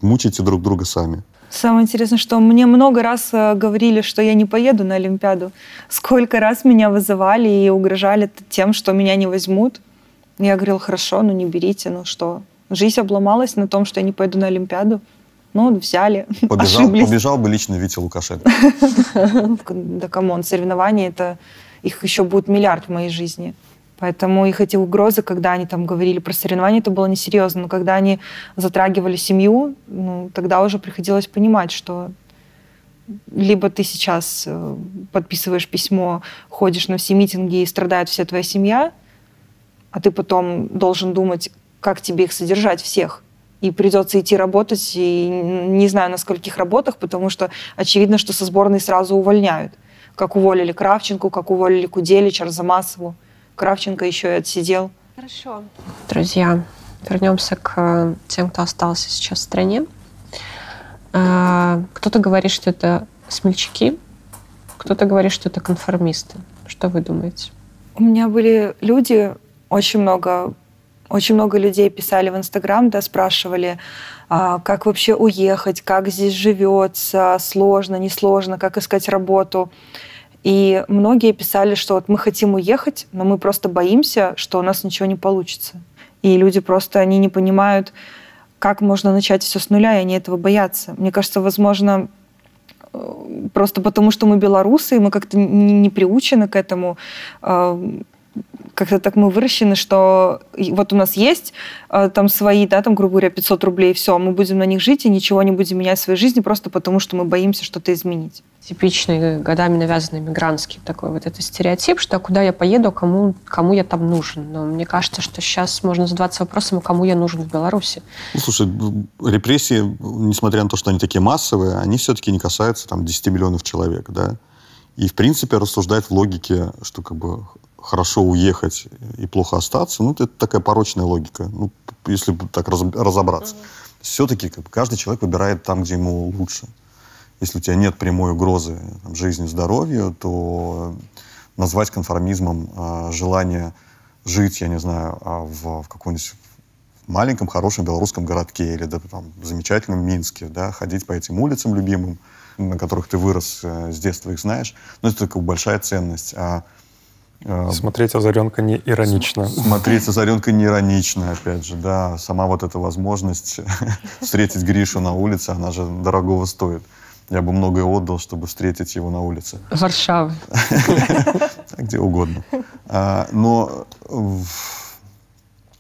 Мучайте друг друга сами. Самое интересное, что мне много раз э, говорили, что я не поеду на Олимпиаду. Сколько раз меня вызывали и угрожали тем, что меня не возьмут. Я говорила, хорошо, ну не берите, ну что. Жизнь обломалась на том, что я не пойду на Олимпиаду. Ну, взяли, (laughs) побежал, ошиблись. Побежал бы лично Витя Лукашенко. (laughs) Да come on, соревнования, это их еще будет миллиард в моей жизни. Поэтому их эти угрозы, когда они там говорили про соревнования, это было несерьезно. Но когда они затрагивали семью, ну, тогда уже приходилось понимать, что либо ты сейчас э, подписываешь письмо, ходишь на все митинги и страдает вся твоя семья, а ты потом должен думать, как тебе их содержать всех. И придется идти работать, и не знаю, на скольких работах, потому что очевидно, что со сборной сразу увольняют. Как уволили Кравченко, как уволили Куделич, Арзамасову. Кравченко еще и отсидел. Хорошо. Друзья, вернемся к э, тем, кто остался сейчас в стране. Э, кто-то говорит, что это смельчаки, кто-то говорит, что это конформисты. Что вы думаете? У меня были люди, очень много, очень много людей писали в Инстаграм, да, спрашивали, а, как вообще уехать, как здесь живется, сложно, несложно, как искать работу. И многие писали, что вот мы хотим уехать, но мы просто боимся, что у нас ничего не получится. И люди просто, они не понимают, как можно начать все с нуля, и они этого боятся. Мне кажется, возможно, э, просто потому, что мы белорусы, и мы как-то не приучены к этому, э, как-то так мы выращены, что вот у нас есть э, там свои, да, там, грубо говоря, 500 рублей, все, мы будем на них жить и ничего не будем менять в своей жизни просто потому, что мы боимся что-то изменить. Типичный, годами навязанный мигрантский такой вот этот стереотип, что куда я поеду, кому, кому я там нужен. Но мне кажется, что сейчас можно задаваться вопросом, а кому я нужен в Беларуси. Ну, слушай, репрессии, несмотря на то, что они такие массовые, они все-таки не касаются там 10 миллионов человек, да. и, в принципе, рассуждать в логике, что как бы хорошо уехать и плохо остаться, ну, это такая порочная логика, ну, если так разобраться. Mm-hmm. Все-таки как бы, каждый человек выбирает там, где ему лучше. Если у тебя нет прямой угрозы там, жизни, здоровью, то назвать конформизмом э, желание жить, я не знаю, а в, в каком-нибудь маленьком хорошем белорусском городке или да, там, замечательном Минске, да, ходить по этим улицам любимым, на которых ты вырос, э, с детства их знаешь, ну, это такая большая ценность. А смотреть «Озаренка» не иронично. Смотреть «Озаренка» не иронично, опять же, да. Сама вот эта возможность (laughs) встретить Гришу на улице, она же дорогого стоит. Я бы многое отдал, чтобы встретить его на улице. Варшавы. (laughs) Где угодно. А, но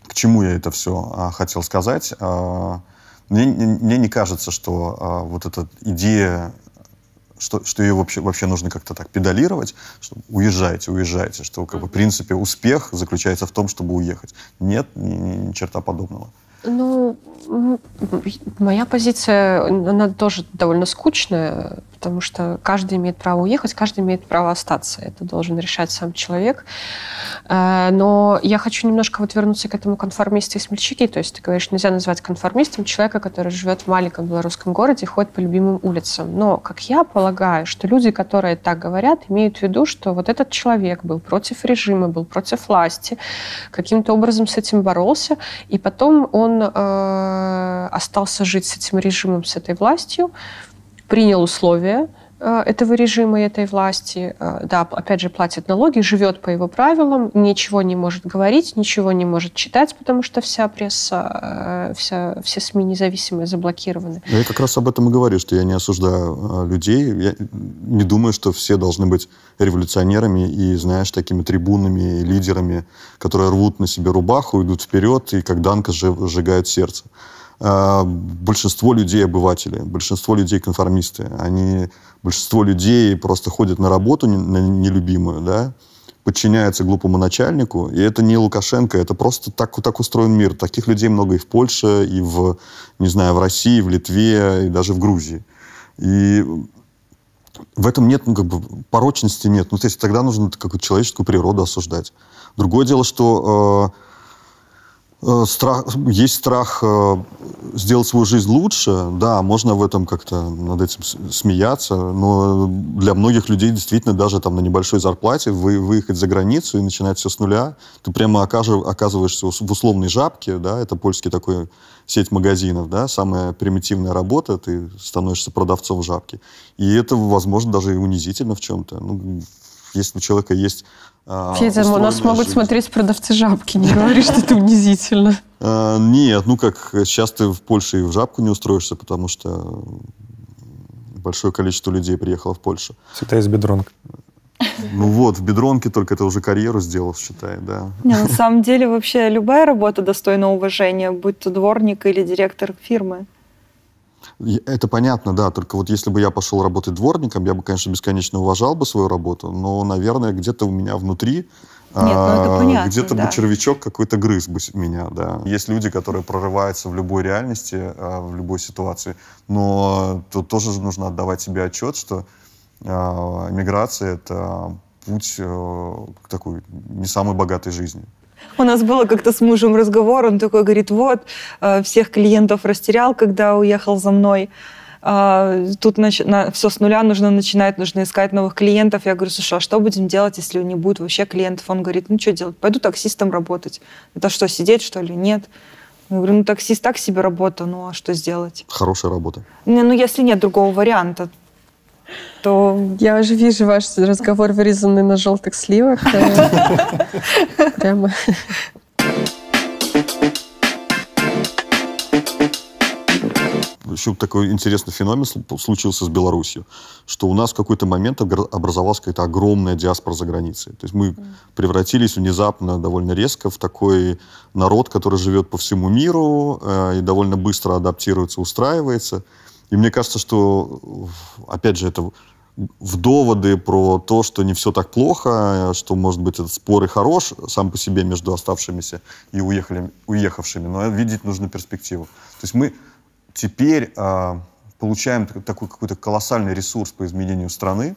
к чему я это все а, хотел сказать? А, мне, мне не кажется, что вот эта идея что, что ее вообще, вообще нужно как-то так педалировать, что уезжайте, уезжайте, что как бы, в принципе успех заключается в том, чтобы уехать. Нет, ни, ни, ни черта подобного. Ну, моя позиция, она тоже довольно скучная, потому что каждый имеет право уехать, каждый имеет право остаться. Это должен решать сам человек. Э, но я хочу немножко вот вернуться к этому конформисту и смельчаки. То есть ты говоришь, нельзя назвать конформистом человека, который живет в маленьком белорусском городе и ходит по любимым улицам. Но, как я полагаю, что люди, которые так говорят, имеют в виду, что вот этот человек был против режима, был против власти, каким-то образом с этим боролся, и потом он э, остался жить с этим режимом, с этой властью, принял условия, Э, этого режима и этой власти, э, да, опять же, платит налоги, живет по его правилам, ничего не может говорить, ничего не может читать, потому что вся пресса, э, вся, все СМИ независимые заблокированы. Я как раз об этом и говорю, что я не осуждаю людей, я не думаю, что все должны быть революционерами и, знаешь, такими трибунами, лидерами, которые рвут на себе рубаху, идут вперед и как Данка сжигают сердце. Большинство людей обыватели, большинство людей конформисты, они большинство людей просто ходят на работу на нелюбимую, да, подчиняются глупому начальнику, и это не Лукашенко, это просто так, так устроен мир. Таких людей много и в Польше, и в, не знаю, в России, в Литве, и даже в Грузии. И в этом нет, ну, как бы, порочности нет. Ну, то есть тогда нужно какую-то человеческую природу осуждать. Другое дело, что Э, страх, есть страх э, сделать свою жизнь лучше, да, можно в этом как-то над этим смеяться, но для многих людей действительно даже там на небольшой зарплате вы, выехать за границу и начинать все с нуля, ты прямо оказываешься в условной жабке, да, это польский такой сеть магазинов, да, самая примитивная работа, ты становишься продавцом в жабке. И это, возможно, даже и унизительно в чем-то. Ну, если у человека есть Федя, у нас могут жизнь. смотреть продавцы жабки, не говори, что это унизительно. (laughs) А, нет, ну как, сейчас ты в Польше и в жабку не устроишься, потому что большое количество людей приехало в Польшу. Всегда есть бедронка. Ну вот, в бедронке только ты уже карьеру сделал, считай, да. Не, на самом деле вообще любая работа достойна уважения, будь то дворник или директор фирмы. Это понятно, да. Только вот если бы я пошел работать дворником, я бы, конечно, бесконечно уважал бы свою работу, но, наверное, где-то у меня внутри нет, ну а, понятно, Где-то да. бы червячок какой-то грыз бы меня, да. Есть люди, которые прорываются в любой реальности, а, в любой ситуации, но тут тоже нужно отдавать себе отчет, что а, миграция — это путь э, к такой не самой богатой жизни. У нас было как-то с мужем разговор, он такой говорит, вот, э, всех клиентов растерял, когда уехал за мной. А, тут нач... на... все с нуля нужно начинать, нужно искать новых клиентов. Я говорю, слушай, а что будем делать, если не будет вообще клиентов? Он говорит, ну что делать, пойду таксистом работать. Это что, сидеть что ли? Нет. Я говорю, ну таксист так себе работа, ну а что сделать? Хорошая работа. Не, ну если нет другого варианта, то... Я уже вижу ваш разговор, вырезанный на желтых сливах. Прямо... еще такой интересный феномен случился с Беларусью, что у нас в какой-то момент образовалась какая-то огромная диаспора за границей. То есть мы превратились внезапно, довольно резко, в такой народ, который живет по всему миру э, и довольно быстро адаптируется, устраивается. И мне кажется, что, опять же, это в доводы про то, что не все так плохо, что, может быть, этот спор и хорош сам по себе между оставшимися и уехали, уехавшими, но видеть нужно перспективу. То есть мы теперь э, получаем такой какой-то колоссальный ресурс по изменению страны.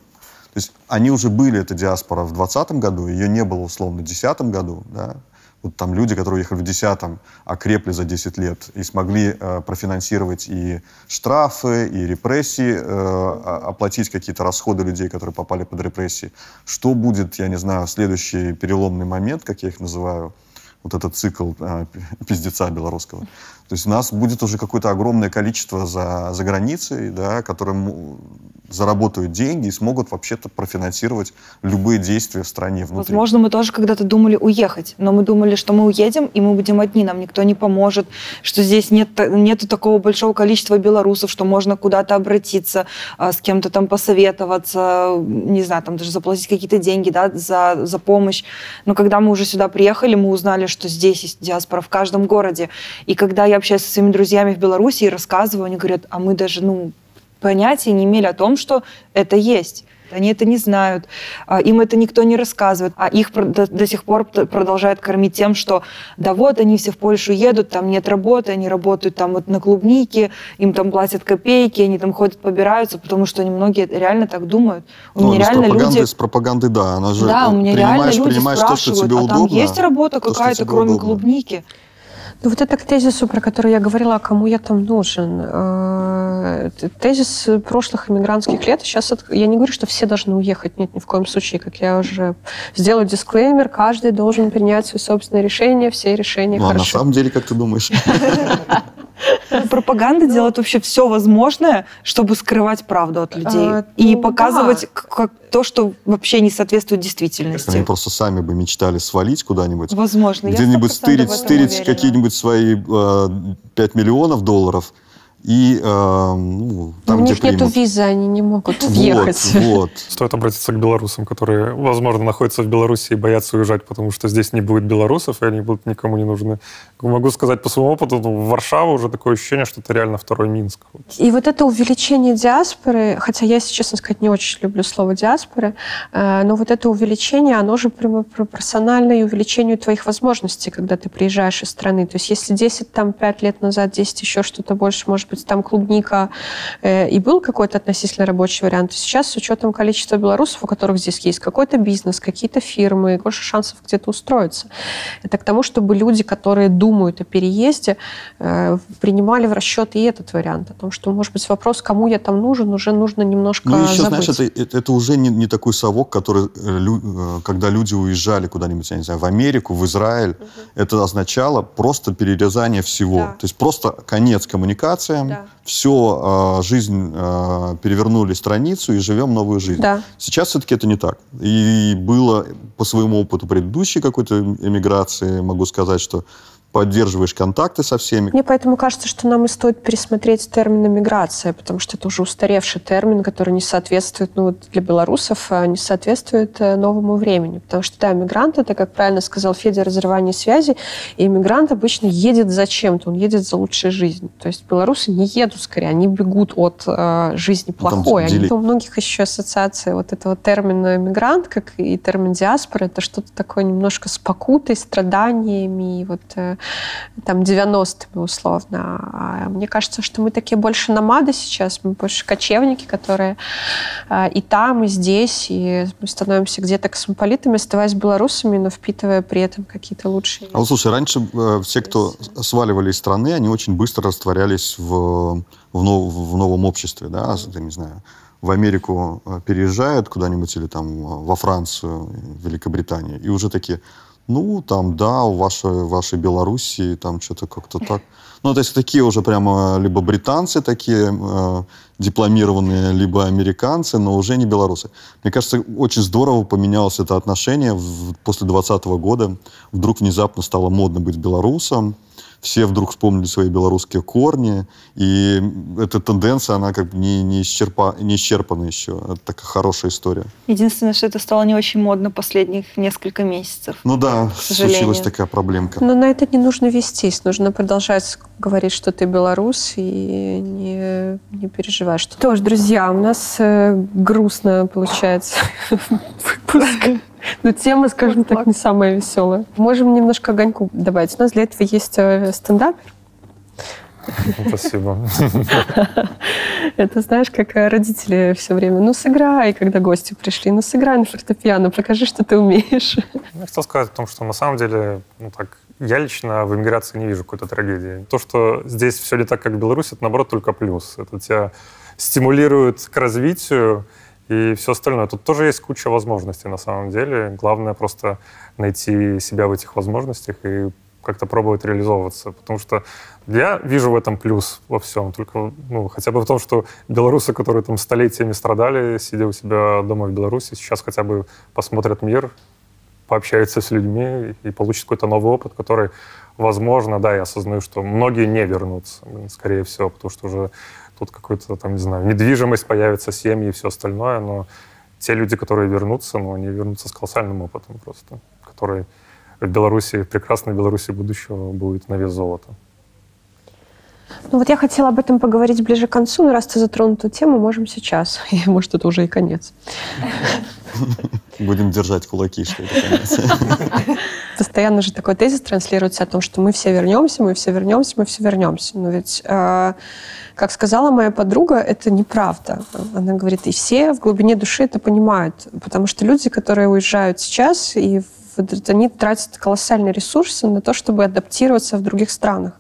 То есть они уже были, эта диаспора, в 2020 году, ее не было, условно, в 2010 году, да, вот там люди, которые уехали в 10-м, окрепли за 10 лет и смогли э, профинансировать и штрафы, и репрессии, э, оплатить какие-то расходы людей, которые попали под репрессии. Что будет, я не знаю, следующий переломный момент, как я их называю, вот этот цикл э, пиздеца белорусского. То есть у нас будет уже какое-то огромное количество за, за границей, да, которые заработают деньги и смогут вообще-то профинансировать любые действия в стране внутри. Возможно, мы тоже когда-то думали уехать, но мы думали, что мы уедем, и мы будем одни, нам никто не поможет, что здесь нет нету такого большого количества белорусов, что можно куда-то обратиться, а, с кем-то там посоветоваться, не знаю, там даже заплатить какие-то деньги да, за, за помощь. Но когда мы уже сюда приехали, мы узнали, что здесь есть диаспора в каждом городе. И когда я общаюсь со своими друзьями в Беларуси и рассказываю, они говорят, а мы даже, ну, понятия не имели о том, что это есть. Они это не знают, а, им это никто не рассказывает, а их до, до сих пор продолжают кормить тем, что да вот они все в Польшу едут, там нет работы, они работают там вот на клубнике, им там платят копейки, они там ходят, побираются, потому что они многие реально так думают. У ну, меня реально люди... С пропагандой, да, она же да, у меня реально люди спрашивают, то, что тебе а удобно, там есть работа какая-то, кроме удобно. клубники? Ну, вот это к тезису, про который я говорила, а кому я там нужен. Э, тезис прошлых иммигрантских лет. Сейчас я не говорю, что все должны уехать. Нет, ни в коем случае. Как я уже сделаю дисклеймер, каждый должен принять свое собственное решение, все решения ну, хороши. а на самом деле, как ты думаешь? (laughs) Пропаганда делает вообще все возможное, чтобы скрывать правду от людей. А, и ну, показывать как, то, что вообще не соответствует действительности. Они просто сами бы мечтали свалить куда-нибудь. Возможно. Где-нибудь стырить, стырить какие-нибудь свои э, 5 миллионов долларов – и э, ну, там, У них примут. нету визы, они не могут въехать. Вот, вот. (laughs) Стоит обратиться к белорусам, которые, возможно, находятся в Беларуси и боятся уезжать, потому что здесь не будет белорусов, и они будут никому не нужны. Могу сказать по своему опыту, ну, Варшава уже такое ощущение, что это реально второй Минск. И вот это увеличение диаспоры, хотя я, если честно сказать, не очень люблю слово диаспоры, э, но вот это увеличение, оно же пропорционально и увеличению твоих возможностей, когда ты приезжаешь из страны. То есть если 10, там, 5 лет назад, 10 еще что-то больше, может быть, быть, там клубника э, и был какой-то относительно рабочий вариант. Сейчас с учетом количества белорусов, у которых здесь есть какой-то бизнес, какие-то фирмы, больше шансов где-то устроиться. Это к тому, чтобы люди, которые думают о переезде, э, принимали в расчет и этот вариант. О том, что, может быть, вопрос, кому я там нужен, уже нужно немножко Ну, еще, забыть. знаешь, это, это уже не, не такой совок, который, э, когда люди уезжали куда-нибудь, я не знаю, в Америку, в Израиль, угу. это означало просто перерезание всего. Да. То есть просто конец коммуникациям, да. все, а, жизнь а, перевернули страницу и живем новую жизнь. Да. Сейчас все-таки это не так. И было по своему опыту предыдущей какой-то эмиграции, могу сказать, что поддерживаешь контакты со всеми. Мне поэтому кажется, что нам и стоит пересмотреть термин «миграция», потому что это уже устаревший термин, который не соответствует, ну вот для белорусов, а не соответствует э, новому времени. Потому что, да, мигрант – это, как правильно сказал Федя, разрывание связи, и мигрант обычно едет за чем-то, он едет за лучшей жизнью. То есть белорусы не едут скорее, они бегут от э, жизни ну, плохой. Они, у многих еще ассоциация вот этого термина «мигрант», как и термин «диаспора», это что-то такое немножко с покутой, страданиями, и вот э, там 90-ми условно. А мне кажется, что мы такие больше намады сейчас, мы больше кочевники, которые а, и там, и здесь, и мы становимся где-то космополитами, оставаясь белорусами, но впитывая при этом какие-то лучшие... А вот слушай, раньше э, все, кто сваливали из страны, они очень быстро растворялись в, в, нов, в новом обществе, да, я не знаю, в Америку э, переезжают куда-нибудь или там во Францию, Великобританию, и уже такие, ну, там, да, у вашей, вашей Белоруссии там что-то как-то так. Ну, то есть такие уже прямо либо британцы такие э, дипломированные, либо американцы, но уже не белорусы. Мне кажется, очень здорово поменялось это отношение в, после 2020 года. Вдруг внезапно стало модно быть белорусом все вдруг вспомнили свои белорусские корни, и эта тенденция, она как бы не, не, исчерпа, не исчерпана еще. Это такая хорошая история. Единственное, что это стало не очень модно последних несколько месяцев. Ну да, случилась такая проблемка. Но на это не нужно вестись, нужно продолжать говорить, что ты белорус, и не, не переживай. Что... Тоже, друзья, у нас э, грустно получается (laughs) выпуск. Но тема, скажем так, не самая веселая. Можем немножко огоньку добавить. У нас для этого есть э, стендапер. Спасибо. (laughs) Это знаешь, как родители все время, ну сыграй, когда гости пришли, ну сыграй на фортепиано, покажи, что ты умеешь. Я хотел сказать о том, что на самом деле, ну так, я лично в эмиграции не вижу какой-то трагедии. То, что здесь все не так, как в Беларуси, это наоборот только плюс. Это тебя стимулирует к развитию, и все остальное. Тут тоже есть куча возможностей на самом деле. Главное просто найти себя в этих возможностях и как-то пробовать реализовываться. Потому что я вижу в этом плюс во всем. Только ну, хотя бы в том, что белорусы, которые там столетиями страдали, сидя у себя дома в Беларуси, сейчас хотя бы посмотрят мир, пообщаются с людьми и получат какой-то новый опыт, который, возможно, да, я осознаю, что многие не вернутся, скорее всего, потому что уже тут какой-то там, не знаю, недвижимость появится, семьи и все остальное, но те люди, которые вернутся, ну, они вернутся с колоссальным опытом просто, который в Беларуси, в прекрасной Беларуси будущего будет на вес золота. Ну вот я хотела об этом поговорить ближе к концу, но раз ты затронул эту тему, можем сейчас. (laughs) И, может, это уже и конец. Будем держать кулаки, что это конец. (laughs) Постоянно же такой тезис транслируется о том, что мы все вернемся, мы все вернемся, мы все вернемся. Но ведь, э, как сказала моя подруга, это неправда. Она говорит, и все в глубине души это понимают. Потому что люди, которые уезжают сейчас и в они тратят колоссальные ресурсы на то, чтобы адаптироваться в других странах.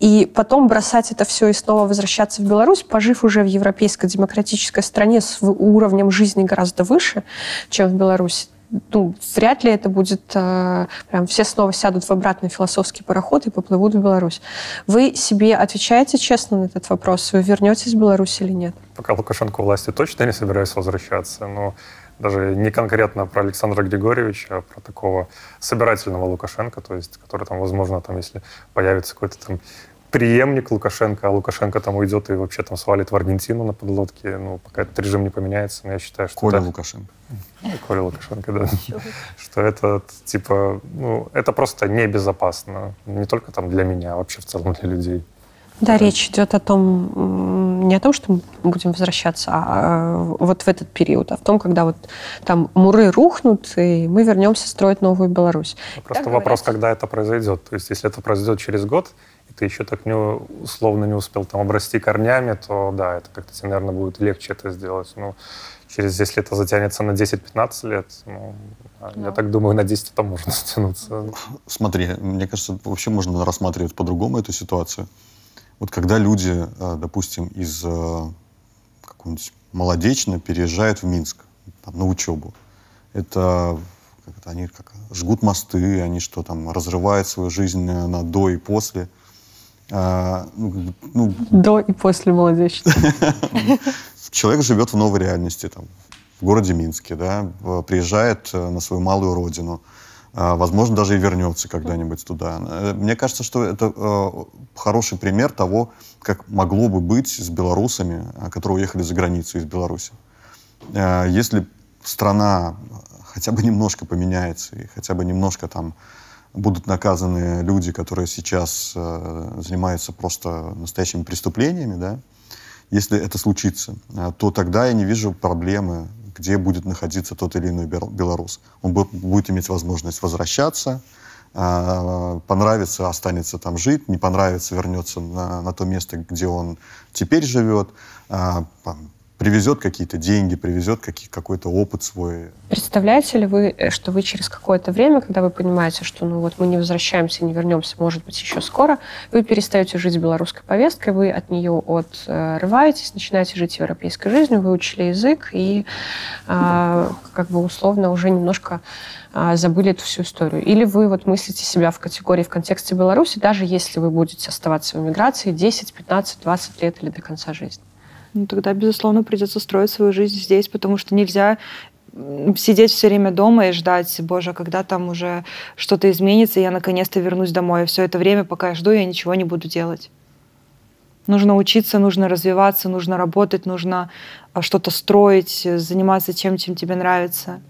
И потом бросать это все и снова возвращаться в Беларусь, пожив уже в европейской демократической стране с уровнем жизни гораздо выше, чем в Беларуси, ну, вряд ли это будет э, прям все снова сядут в обратный философский пароход и поплывут в Беларусь. Вы себе отвечаете честно на этот вопрос? Вы вернетесь в Беларусь или нет? Пока Лукашенко власти точно не собираюсь возвращаться, но даже не конкретно про Александра Григорьевича, а про такого собирательного Лукашенко, то есть, который там, возможно, там, если появится какой-то там преемник Лукашенко, а Лукашенко там уйдет и вообще там свалит в Аргентину на подлодке, ну, пока этот режим не поменяется, но я считаю, что... Коля это... Лукашенко. Ну, Коля Лукашенко, да. Что это, типа, ну, это просто небезопасно. Не только там для меня, а вообще в целом для людей. Да, речь идет о том, не о том, что мы будем возвращаться, а, а вот в этот период, а в том, когда вот там муры рухнут, и мы вернемся строить новую Беларусь. Ну, просто так вопрос, говорят... когда это произойдет. То есть, если это произойдет через год, и ты еще так не, условно не успел там обрасти корнями, то да, это как-то тебе, наверное, будет легче это сделать. Ну, через, если это затянется на 10-15 лет, ну, да. я так думаю, на 10 это можно (laughs) затянуться. Смотри, мне кажется, вообще можно рассматривать по-другому эту ситуацию. Вот когда люди, э, допустим, из э, какого-нибудь Молодечно переезжают в Минск там, на учебу, это, как это они как, жгут мосты, они что там, разрывают свою жизнь на до и после. А, ну, ну, до и после Молодечно. (laughs) Человек живет в новой реальности, там, в городе Минске, да, приезжает э, на свою малую родину, возможно, даже и вернется когда-нибудь туда. Э, мне кажется, что это э, хороший пример того, как могло бы быть с белорусами, а, которые уехали за границу из Беларуси. Э, если страна хотя бы немножко поменяется, и хотя бы немножко там будут наказаны люди, которые сейчас занимаются просто настоящими преступлениями, да, если это случится, то тогда я не вижу проблемы где будет находиться тот или иной белорус. Он будет иметь возможность возвращаться, а, понравится, останется там жить, не понравится, вернется на, на то место, где он теперь живет, а, привезет какие-то деньги, привезет какие, какой-то опыт свой. Представляете ли вы, э, что вы через какое-то время, когда вы понимаете, что ну вот мы не возвращаемся, не вернемся, может быть, еще скоро, вы перестаете жить белорусской повесткой, вы от нее отрываетесь, начинаете жить европейской жизнью, выучили язык и э, как бы условно уже немножко э, забыли эту всю историю. Или вы вот мыслите себя в категории в контексте Беларуси, даже если вы будете оставаться в эмиграции 10, 15, 20 лет или до конца жизни. Ну, тогда, безусловно, придется строить свою жизнь здесь, потому что нельзя сидеть все время дома и ждать, боже, когда там уже что-то изменится, и я наконец-то вернусь домой. Все это время, пока я жду, я ничего не буду делать. Нужно учиться, нужно развиваться, нужно работать, нужно а, что-то строить, заниматься чем, чем тебе нравится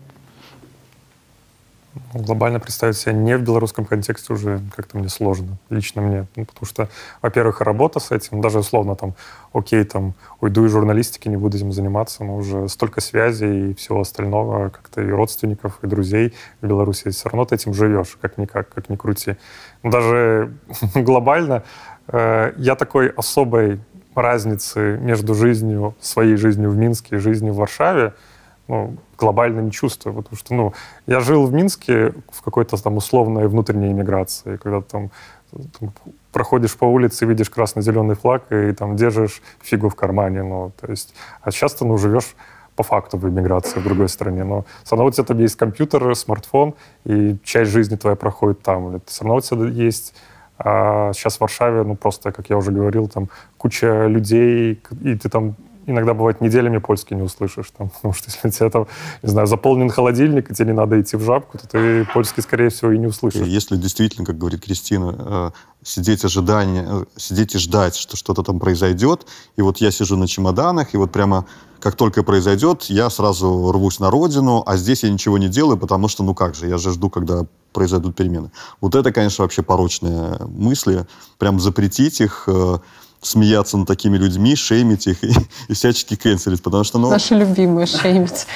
глобально представить себя не в белорусском контексте уже как-то мне сложно, лично мне. Ну, потому что, во-первых, работа с этим, даже условно там, окей, там, уйду из журналистики, не буду этим заниматься, но уже столько связей и всего остального, как-то и родственников, и друзей в Беларуси, все равно ты этим живешь, как-никак, как ни крути. Но даже (laughs) глобально э, я такой особой разницы между жизнью, своей жизнью в Минске и жизнью в Варшаве, ну, глобально не чувствую, потому что, ну, я жил в Минске в какой-то там условной внутренней иммиграции, когда там, там проходишь по улице, видишь красно-зеленый флаг и там держишь фигу в кармане, ну, то есть, а сейчас ты, ну, живешь по факту в иммиграции в другой стране, но все равно у тебя там есть компьютер, смартфон, и часть жизни твоя проходит там, или все равно у тебя есть а сейчас в Варшаве, ну, просто, как я уже говорил, там куча людей, и ты там иногда бывает неделями польский не услышишь. Там, (laughs) потому что если у тебя там, не знаю, заполнен холодильник, и тебе не надо идти в жабку, то ты польский, скорее всего, и не услышишь. Если действительно, как говорит Кристина, э, сидеть ожидание, э, сидеть и ждать, что что-то там произойдет, и вот я сижу на чемоданах, и вот прямо как только произойдет, я сразу рвусь на родину, а здесь я ничего не делаю, потому что, ну как же, я же жду, когда произойдут перемены. Вот это, конечно, вообще порочные мысли. Прям запретить их, э, смеяться над такими людьми, шеймить их и, (laughs) и всячески кэнселить, потому что, ну... Наши любимые шеймить.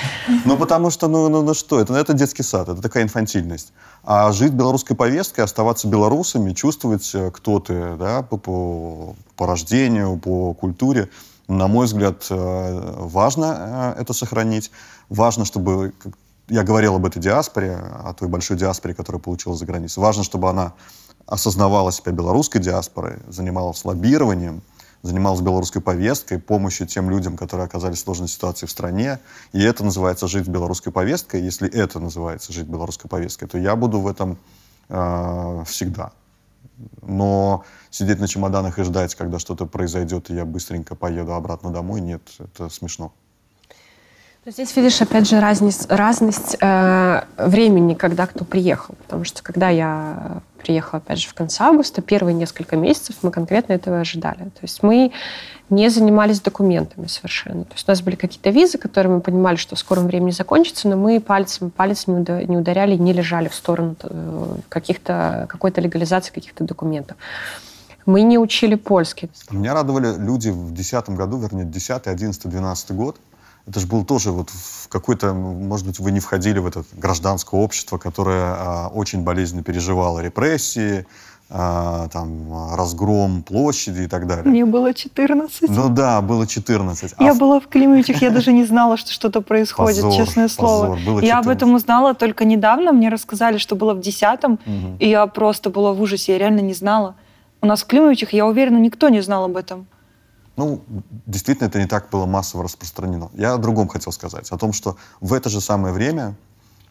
Ну, потому что, ну, ну, ну что, это, это детский сад, это такая инфантильность. А жить белорусской повесткой, оставаться белорусами, чувствовать, э, кто ты, да, по, по, по рождению, по культуре, на мой взгляд, э, важно это сохранить. Важно, чтобы я говорил об этой диаспоре, о той большой диаспоре, которая получилась за границей. Важно, чтобы она осознавала себя белорусской диаспорой, занималась лоббированием, занималась белорусской повесткой, помощью тем людям, которые оказались в сложной ситуации в стране. И это называется жить белорусской повесткой. Если это называется жить белорусской повесткой, то я буду в этом э, всегда. Но сидеть на чемоданах и ждать, когда что-то произойдет, и я быстренько поеду обратно домой, нет, это смешно. Здесь видишь, опять же, разность, разность э, времени, когда кто приехал. Потому что когда я приехала, опять же, в конце августа, первые несколько месяцев мы конкретно этого ожидали. То есть мы не занимались документами совершенно. То есть у нас были какие-то визы, которые мы понимали, что в скором времени закончатся, но мы пальцем, палец не ударяли, не лежали в сторону э, каких-то, какой-то легализации каких-то документов. Мы не учили польский. Меня радовали люди в 2010 году, вернее, 10, 11, 12 год, это же был тоже вот в какой-то, может быть, вы не входили в это гражданское общество, которое а, очень болезненно переживало репрессии, а, там, разгром площади и так далее. Мне было 14. Ну да, было 14. Я а была в Климовичах, я даже не знала, что что-то происходит, позор, честное слово. Позор, было я об этом узнала только недавно, мне рассказали, что было в 10 угу. и я просто была в ужасе, я реально не знала. У нас в Климовичах, я уверена, никто не знал об этом. Ну, действительно, это не так было массово распространено. Я о другом хотел сказать. О том, что в это же самое время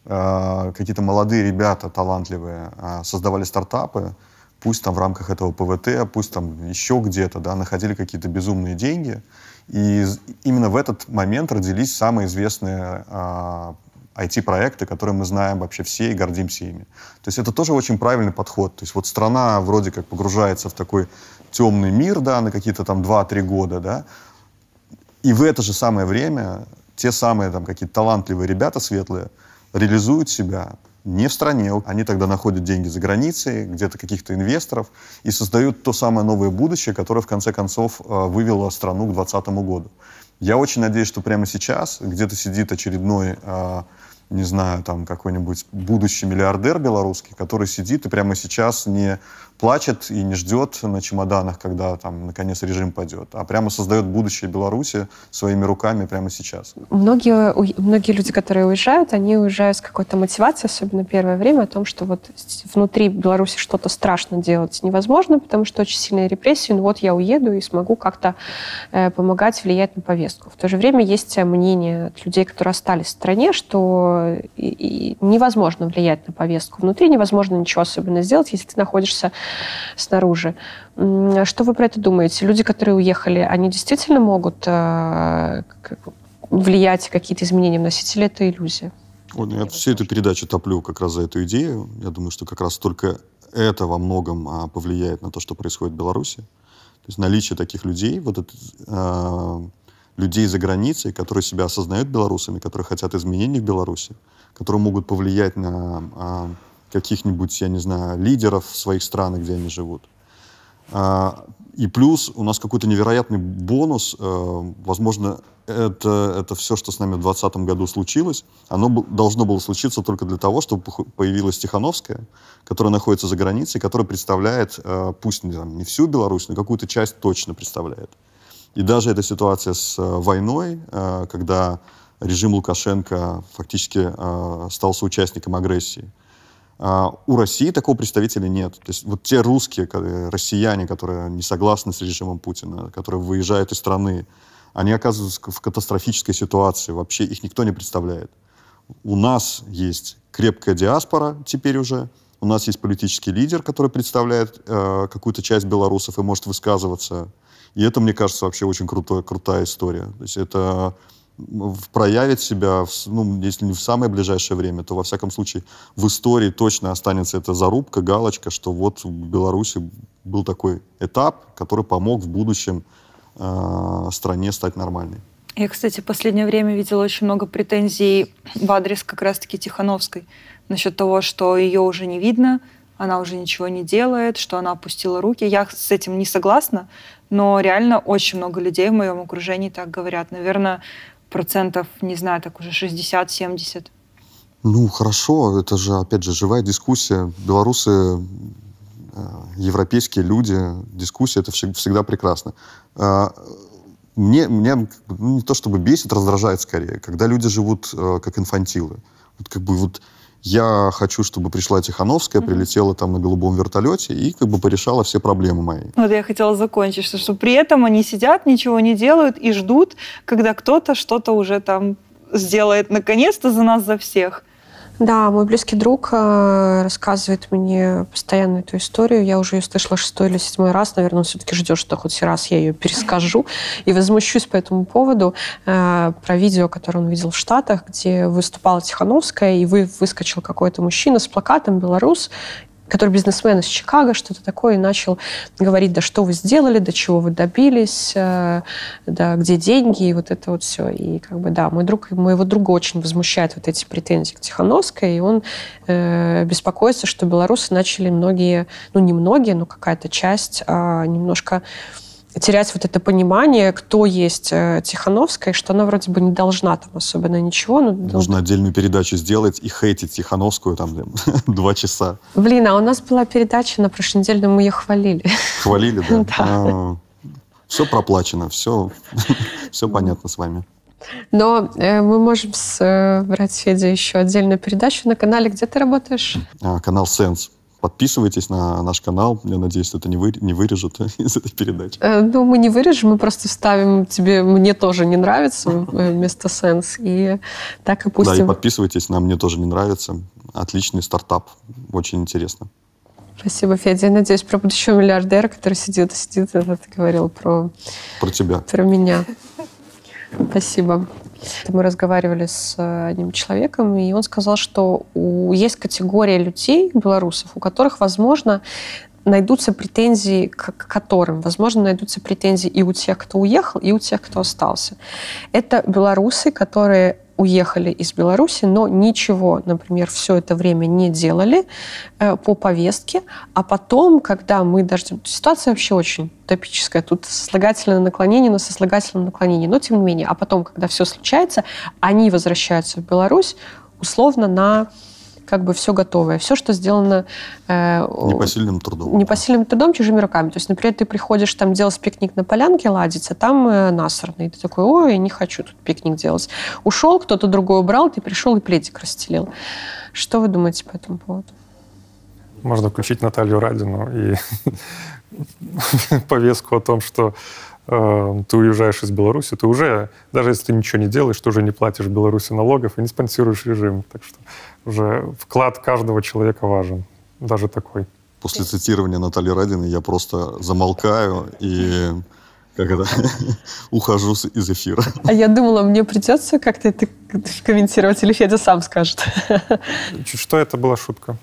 э, какие-то молодые ребята, талантливые, э, создавали стартапы, пусть там в рамках этого ПВТ, пусть там еще где-то, да, находили какие-то безумные деньги. И именно в этот момент родились самые известные э, IT-проекты, которые мы знаем вообще все и гордимся ими. То есть это тоже очень правильный подход. То есть вот страна вроде как погружается в такой темный мир, да, на какие-то там 2-3 года, да, и в это же самое время те самые там какие-то талантливые ребята светлые реализуют себя не в стране. Они тогда находят деньги за границей, где-то каких-то инвесторов, и создают то самое новое будущее, которое в конце концов э, вывело страну к 2020 году. Я очень надеюсь, что прямо сейчас где-то сидит очередной э, не знаю, там какой-нибудь будущий миллиардер белорусский, который сидит и прямо сейчас не плачет и не ждет на чемоданах, когда там наконец режим пойдет, а прямо создает будущее Беларуси своими руками прямо сейчас. Многие, многие люди, которые уезжают, они уезжают с какой-то мотивацией, особенно первое время, о том, что вот внутри Беларуси что-то страшно делать невозможно, потому что очень сильные репрессии, ну вот я уеду и смогу как-то э, помогать, влиять на повестку. В то же время есть мнение от людей, которые остались в стране, что и, и невозможно влиять на повестку внутри, невозможно ничего особенно сделать, если ты находишься снаружи. Что вы про это думаете? Люди, которые уехали, они действительно могут э, влиять, какие-то изменения вносить, или это иллюзия? Вот, я всю эту передачу топлю как раз за эту идею. Я думаю, что как раз только это во многом а, повлияет на то, что происходит в Беларуси. То есть наличие таких людей, вот это, а, людей за границей, которые себя осознают белорусами, которые хотят изменений в Беларуси, которые могут повлиять на а, каких-нибудь, я не знаю, лидеров своих странах, где они живут. А, И плюс у нас какой-то невероятный бонус. Э, возможно, это, это все, что с нами в 2020 году случилось, оно должно было случиться только для того, чтобы появилась Тихановская, которая находится за границей, которая представляет, э, пусть не, не всю Беларусь, но какую-то часть точно представляет. И даже эта ситуация с э, войной, когда режим Лукашенко фактически стал соучастником агрессии, а, у России такого представителя нет. То есть вот те русские, россияне, которые не согласны с режимом Путина, которые выезжают из страны, они оказываются в катастрофической ситуации. Вообще их никто не представляет. У нас есть крепкая диаспора теперь уже. У нас есть политический лидер, который представляет э, какую-то часть белорусов и может высказываться. И это, мне кажется, вообще очень крутой, крутая история. То есть это проявит себя, ну, если не в самое ближайшее время, то, во всяком случае, в истории точно останется эта зарубка, галочка, что вот в Беларуси был такой этап, который помог в будущем э, стране стать нормальной. Я, кстати, в последнее время видела очень много претензий в адрес как раз-таки Тихановской насчет того, что ее уже не видно, она уже ничего не делает, что она опустила руки. Я с этим не согласна, но реально очень много людей в моем окружении так говорят. Наверное, процентов, не знаю, так уже 60-70. Ну, хорошо, это же, опять же, живая дискуссия. Белорусы, э, европейские люди, дискуссия, это всегда прекрасно. А, мне, мне ну, не то чтобы бесит, раздражает скорее, когда люди живут э, как инфантилы. Вот как бы вот я хочу, чтобы пришла Тихановская, mm-hmm. прилетела там на голубом вертолете и как бы порешала все проблемы мои. Вот я хотела закончить, что, что при этом они сидят, ничего не делают и ждут, когда кто-то что-то уже там сделает наконец-то за нас, за всех. Да, мой близкий друг э, рассказывает мне постоянно эту историю. Я уже ее слышала шестой или седьмой раз. Наверное, он все-таки ждет, что хоть раз я ее перескажу. И возмущусь по этому поводу э, про видео, которое он видел в Штатах, где выступала Тихановская, и вы, выскочил какой-то мужчина с плакатом «Белорус», который бизнесмен из Чикаго, что-то такое, и начал говорить, да что вы сделали, до чего вы добились, э, да где деньги, и вот это вот все. И как бы, да, мой друг, моего друга очень возмущает вот эти претензии к Тихановской, и он э, беспокоится, что белорусы начали многие, ну не многие, но какая-то часть э, немножко терять вот это понимание, кто есть э, Тихановская, и что она вроде бы не должна там особенно ничего. Но Нужно отдельную передачу сделать и хейтить Тихановскую там (laughs) два часа. Блин, а у нас была передача на прошлой неделе, мы ее хвалили. Хвалили, да? (laughs) да. А, все проплачено, все, (laughs) все понятно с вами. Но э, мы можем с э, брать Федя еще отдельную передачу на канале. Где ты работаешь? А, канал Sense. Подписывайтесь на наш канал. Я надеюсь, это не, вы, не вырежут (laughs) из этой передачи. Э, ну, мы не вырежем, мы просто вставим тебе «мне тоже не нравится» (laughs) э, вместо «сенс». И так и пустим. Да, и подписывайтесь на «мне тоже не нравится». Отличный стартап. Очень интересно. Спасибо, Федя. Я надеюсь, про будущего миллиардера, который сидит и сидит, это ты говорил про... Про тебя. Про меня. Спасибо. Мы разговаривали с э, одним человеком, и он сказал, что у, есть категория людей, белорусов, у которых, возможно, найдутся претензии к, которым, возможно, найдутся претензии и у тех, кто уехал, и у тех, кто остался. Это белорусы, которые уехали из Беларуси, но ничего, например, все это время не делали э, по повестке, а потом, когда мы даже... Ситуация вообще очень топическая, тут сослагательное наклонение на сослагательном наклонении, но тем не менее, а потом, когда все случается, они возвращаются в Беларусь условно на как бы все готовое. Все, что сделано... Э, непосильным трудом. Непосильным трудом, чужими руками. То есть, например, ты приходишь там делать пикник на полянке, ладить, а там э, насорно. И ты такой, ой, я не хочу тут пикник делать. Ушел, кто-то другой убрал, ты пришел и пледик расстелил. Что вы думаете по этому поводу? Можно включить Наталью Радину и (laughs) повестку о том, что э, ты уезжаешь из Беларуси, ты уже, даже если ты ничего не делаешь, ты уже не платишь Беларуси налогов и не спонсируешь режим. Так что уже вклад каждого человека важен, даже такой. После цитирования Натальи Радиной я просто замолкаю и как это, (laughs) ухожу из эфира. А я думала, мне придется как-то это комментировать, или Федя сам скажет. Что это была шутка?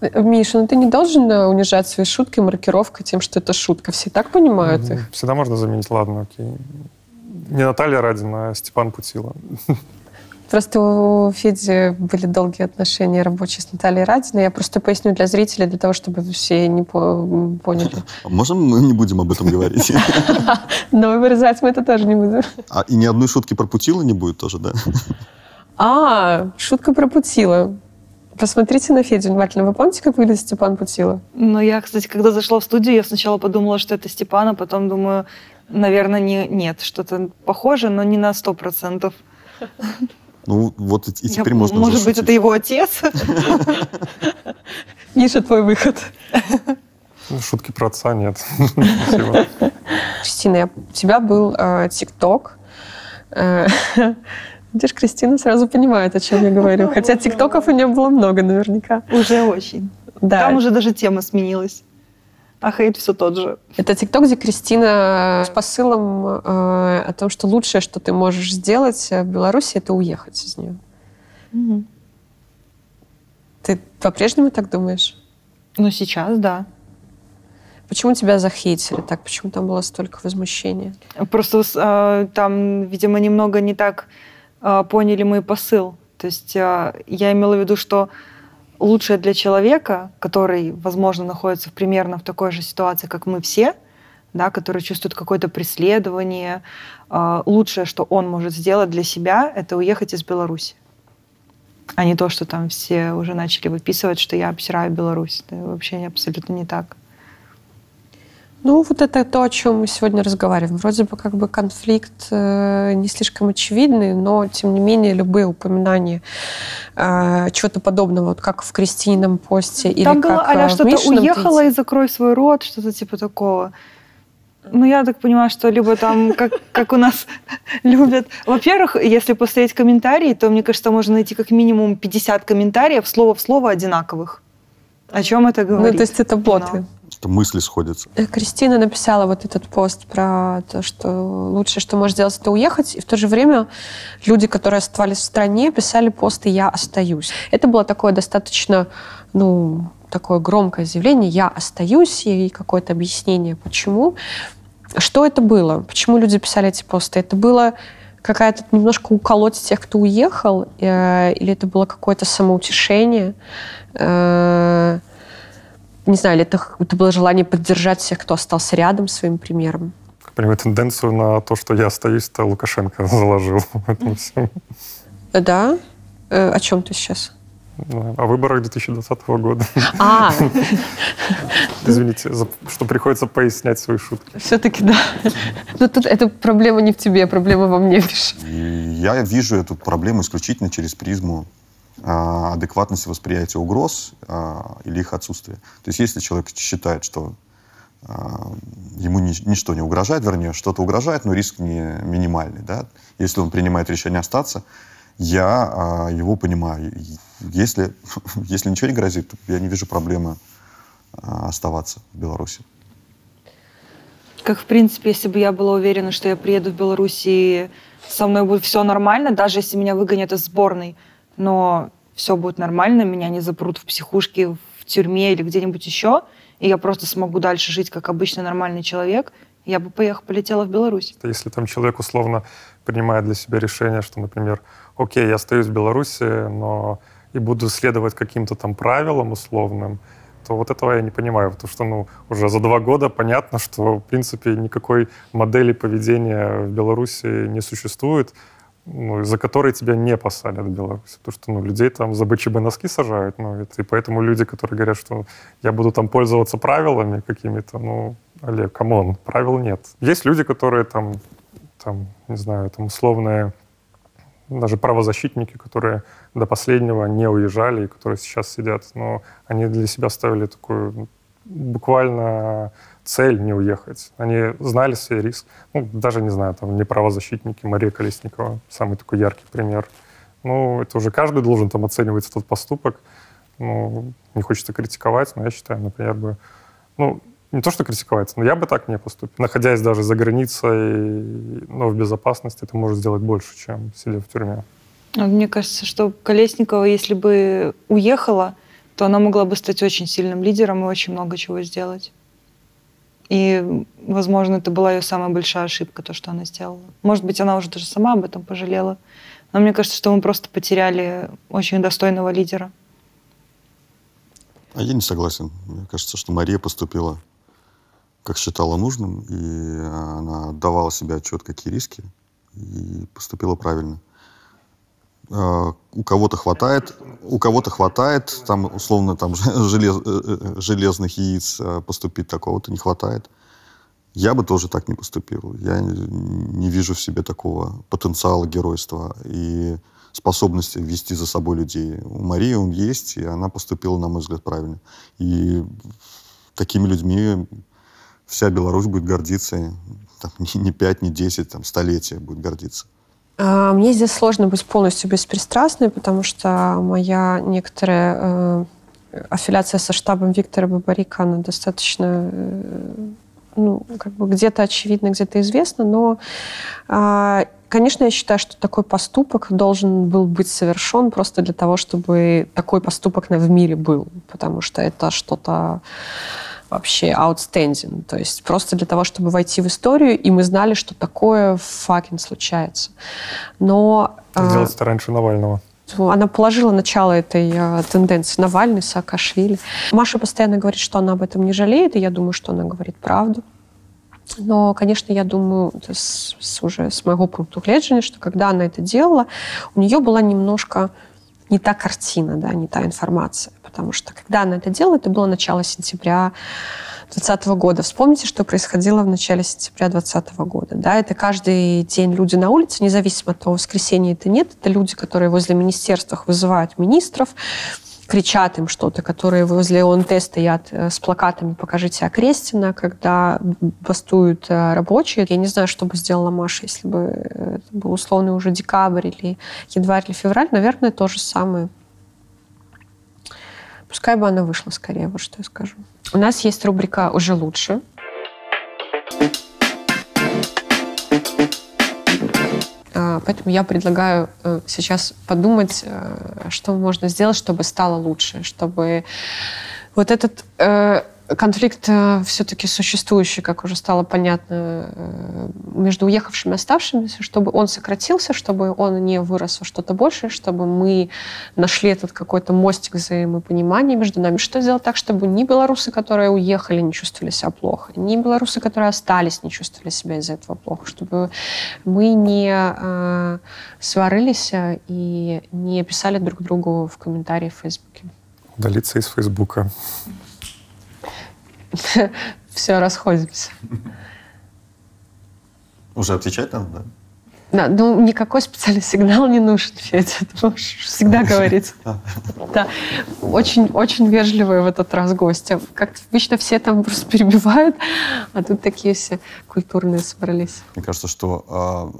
Миша, ну ты не должен э, унижать свои шутки маркировкой тем, что это шутка. Все так понимают их. Всегда можно заменить. Ладно, окей. Не Наталья Радина, а Степан Путила. (laughs) Просто у Феди были долгие отношения рабочие с Натальей Радиной. Я просто поясню для зрителей, для того, чтобы все не поняли. А можем мы не будем об этом говорить? (laughs) Но вырезать мы это тоже не будем. А и ни одной шутки про Путила не будет тоже, да? А, шутка про Путила. Посмотрите на Федю внимательно. Вы помните, как выглядит Степан Путила? Ну, я, кстати, когда зашла в студию, я сначала подумала, что это Степан, а потом думаю, наверное, не, нет, что-то похоже, но не на сто процентов. Ну, вот и, и теперь я, можно Может быть, это его отец? (laughs) Миша, твой выход. Ну, шутки про отца нет. (laughs) Кристина, у тебя был э, ТикТок. Э, (laughs) Видишь, Кристина сразу понимает, о чем я говорю. Хотя тиктоков у нее было много наверняка. Уже очень. Да. Там уже даже тема сменилась. А хейт все тот же. Это тикток, где Кристина с посылом э, о том, что лучшее, что ты можешь сделать в Беларуси, это уехать из нее. Угу. Ты по-прежнему так думаешь? Ну, сейчас, да. Почему тебя захейтили так? Почему там было столько возмущения? Просто э, там, видимо, немного не так э, поняли мой посыл. То есть э, я имела в виду, что лучшее для человека, который, возможно, находится примерно в такой же ситуации, как мы все, да, который чувствует какое-то преследование, э, лучшее, что он может сделать для себя, это уехать из Беларуси. А не то, что там все уже начали выписывать, что я обсираю Беларусь. Это вообще абсолютно не так. Ну, вот это то, о чем мы сегодня разговариваем. Вроде бы как бы конфликт э, не слишком очевидный, но, тем не менее, любые упоминания э, чего-то подобного, вот как в Кристинином посте Там или было, как а что-то уехала и закрой свой рот, что-то типа такого. Ну, я так понимаю, что либо там, как, (laughs) как у нас (laughs) любят... Во-первых, если посмотреть комментарии, то, мне кажется, можно найти как минимум 50 комментариев слово в слово одинаковых. О чем это говорит? Ну, то есть это боты. Но что мысли сходятся. Э, Кристина написала вот этот пост про то, что лучшее, что можешь сделать, это уехать. И в то же время люди, которые оставались в стране, писали посты «я остаюсь». Это было такое достаточно, ну, такое громкое заявление «я остаюсь» и какое-то объяснение, почему. Что это было? Почему люди писали эти посты? Это было какая-то немножко уколоть тех, кто уехал, э, или это было какое-то самоутешение? Э, не знаю, ли это, это было желание поддержать всех, кто остался рядом своим примером? Понимаю, тенденцию на то, что я остаюсь, то Лукашенко (laughs) заложил в этом всем. Да? Э, о чем ты сейчас? О выборах 2020 года. А! (laughs) Извините, что приходится пояснять свои шутки. Все-таки да. Но тут эта проблема не в тебе, проблема во мне лишь. Я вижу эту проблему исключительно через призму адекватности восприятия угроз а, или их отсутствия. То есть если человек считает, что а, ему ничто не угрожает, вернее, что-то угрожает, но риск не минимальный, да, если он принимает решение остаться, я его понимаю. Если, (laughs) если ничего не грозит, я не вижу проблемы оставаться в Беларуси. Как, в принципе, если бы я была уверена, что я приеду в Беларусь и со мной будет все нормально, даже если меня выгонят из сборной, но все будет нормально, меня не запрут в психушке, в тюрьме или где-нибудь еще, и я просто смогу дальше жить как обычный нормальный человек, я бы поехала, полетела в Беларусь. Если там человек условно принимает для себя решение, что, например, окей, я остаюсь в Беларуси, но и буду следовать каким-то там правилам условным, то вот этого я не понимаю, потому что ну, уже за два года понятно, что, в принципе, никакой модели поведения в Беларуси не существует, ну, за которые тебя не посадят в Беларуси. Потому что ну, людей там за БЧБ носки сажают. Ну, это, и поэтому люди, которые говорят, что я буду там пользоваться правилами какими-то, ну, Олег, come on, правил нет. Есть люди, которые там, там не знаю, там условные даже правозащитники, которые до последнего не уезжали и которые сейчас сидят, но они для себя ставили такую буквально цель не уехать. Они знали свой риск. Ну, даже, не знаю, там, не правозащитники, Мария Колесникова, самый такой яркий пример. Ну, это уже каждый должен там оценивать этот поступок. Ну, не хочется критиковать, но я считаю, например, бы... Ну, не то, что критиковать, но я бы так не поступил. Находясь даже за границей, но в безопасности, это может сделать больше, чем сидя в тюрьме. Мне кажется, что Колесникова, если бы уехала, то она могла бы стать очень сильным лидером и очень много чего сделать. И, возможно, это была ее самая большая ошибка, то, что она сделала. Может быть, она уже даже сама об этом пожалела. Но мне кажется, что мы просто потеряли очень достойного лидера. А я не согласен. Мне кажется, что Мария поступила, как считала нужным, и она отдавала себе отчет, какие риски, и поступила правильно. А, у кого-то хватает, у кого-то хватает, там условно там (laughs) желез, э, э, железных яиц а, поступить, такого-то не хватает. Я бы тоже так не поступил. Я не вижу в себе такого потенциала геройства и способности вести за собой людей. У Марии он есть, и она поступила, на мой взгляд, правильно. И такими людьми вся Беларусь будет гордиться. Там, (laughs) не пять, не десять, там, столетия будет гордиться. А, мне здесь сложно быть полностью беспристрастной, потому что моя некоторая э, аффилиация со штабом Виктора Бабарика, она достаточно э, ну, как бы где-то очевидно, где-то известно, но, э, конечно, я считаю, что такой поступок должен был быть совершен просто для того, чтобы такой поступок в мире был, потому что это что-то вообще outstanding. То есть просто для того, чтобы войти в историю, и мы знали, что такое факин случается. Но... Сделать это раньше Навального. Она положила начало этой э, тенденции. Навальный, Саакашвили. Маша постоянно говорит, что она об этом не жалеет, и я думаю, что она говорит правду. Но, конечно, я думаю, с, с, уже с моего пункта гледжання, что когда она это делала, у нее была немножко не та картина, да, не та информация. Потому что когда она это делала, это было начало сентября 2020 года. Вспомните, что происходило в начале сентября 2020 года. Да, это каждый день люди на улице, независимо от того, воскресенье это нет. Это люди, которые возле министерств вызывают министров, кричат им что-то, которые возле ОНТ стоят э, с плакатами «Покажите Окрестина», когда бастуют э, рабочие. Я не знаю, что бы сделала Маша, если бы это был условный уже декабрь или январь или февраль. Наверное, то же самое. Пускай бы она вышла скорее, вот что я скажу. У нас есть рубрика «Уже лучше». А, поэтому я предлагаю э, сейчас подумать, э, что можно сделать, чтобы стало лучше, чтобы вот этот э, конфликт э, все-таки существующий, как уже стало понятно, э, между уехавшими и оставшимися, чтобы он сократился, чтобы он не вырос во что-то большее, чтобы мы нашли этот какой-то мостик взаимопонимания между нами. Что сделать так, чтобы ни белорусы, которые уехали, не чувствовали себя плохо, ни белорусы, которые остались, не чувствовали себя из-за этого плохо, чтобы мы не э, сварились и не писали друг другу в комментарии в Фейсбуке. Удалиться из Фейсбука. (laughs) все, расходимся. Уже отвечать надо, да? Да, ну никакой специальный сигнал не нужен, Федя, это можешь всегда говорить. (laughs) Да, очень, очень вежливые в этот раз гости. Как обычно все там просто перебивают, а тут такие все культурные собрались. Мне кажется, что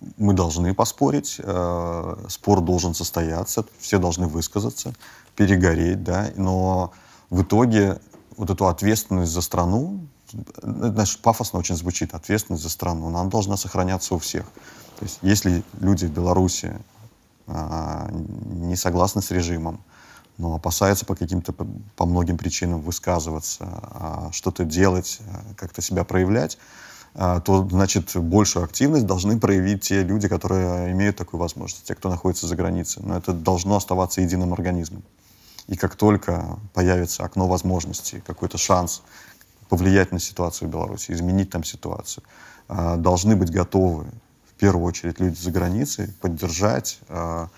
э, мы должны поспорить, э, спор должен состояться, все должны высказаться, перегореть, да, но в итоге вот эту ответственность за страну, знаешь, пафосно очень звучит, ответственность за страну, она должна сохраняться у всех. То есть если люди в Беларуси а, не согласны с режимом, но опасаются по каким-то, по многим причинам высказываться, а, что-то делать, а, как-то себя проявлять, а, то, значит, большую активность должны проявить те люди, которые имеют такую возможность, те, кто находится за границей. Но это должно оставаться единым организмом. И как только появится окно возможностей, какой-то шанс повлиять на ситуацию в Беларуси, изменить там ситуацию, а, должны быть готовы, в первую очередь, люди за границей, поддержать, а,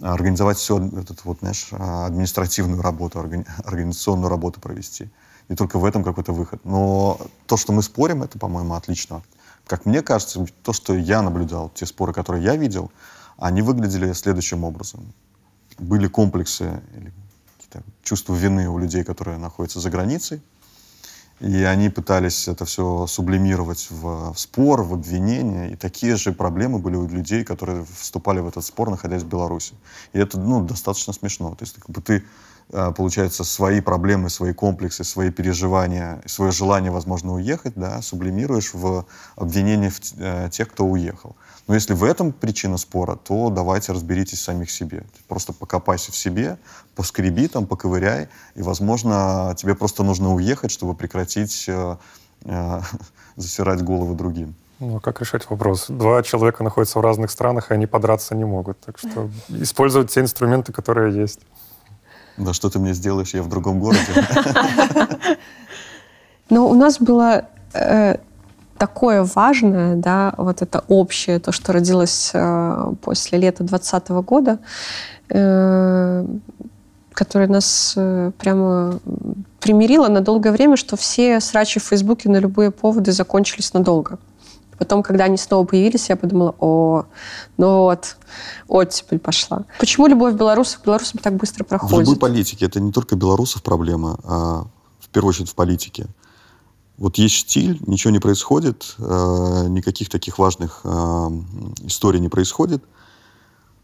организовать все, этот, вот, знаешь, а, административную работу, организационную работу провести. И только в этом какой-то выход. Но то, что мы спорим, это, по-моему, отлично. Как мне кажется, то, что я наблюдал, те споры, которые я видел, они выглядели следующим образом. Были комплексы или там, чувство вины у людей, которые находятся за границей. И они пытались это все сублимировать в, в спор, в обвинение. И такие же проблемы были у людей, которые вступали в этот спор, находясь в Беларуси. И это ну, достаточно смешно. То есть как бы ты Э, получается, свои проблемы, свои комплексы, свои переживания, свое желание, возможно, уехать, да, сублимируешь в обвинение в э, тех, кто уехал. Но если в этом причина спора, то давайте разберитесь самих себе. Просто покопайся в себе, поскреби там, поковыряй, и, возможно, тебе просто нужно уехать, чтобы прекратить э, э, (laughs) засирать головы другим. Ну, а как решать вопрос? Два человека находятся в разных странах, и они подраться не могут. Так что (laughs) использовать те инструменты, которые есть. Да что ты мне сделаешь, я в другом городе. (laughs) Но у нас было э, такое важное, да, вот это общее, то, что родилось э, после лета 2020 года, э, которое нас э, прямо примирило на долгое время, что все срачи в Фейсбуке на любые поводы закончились надолго. Потом, когда они снова появились, я подумала, о, ну вот, оттепель пошла. Почему любовь белорусов к белорусам так быстро проходит? В любой политике. Это не только белорусов проблема, а в первую очередь в политике. Вот есть стиль, ничего не происходит, э, никаких таких важных э, историй не происходит –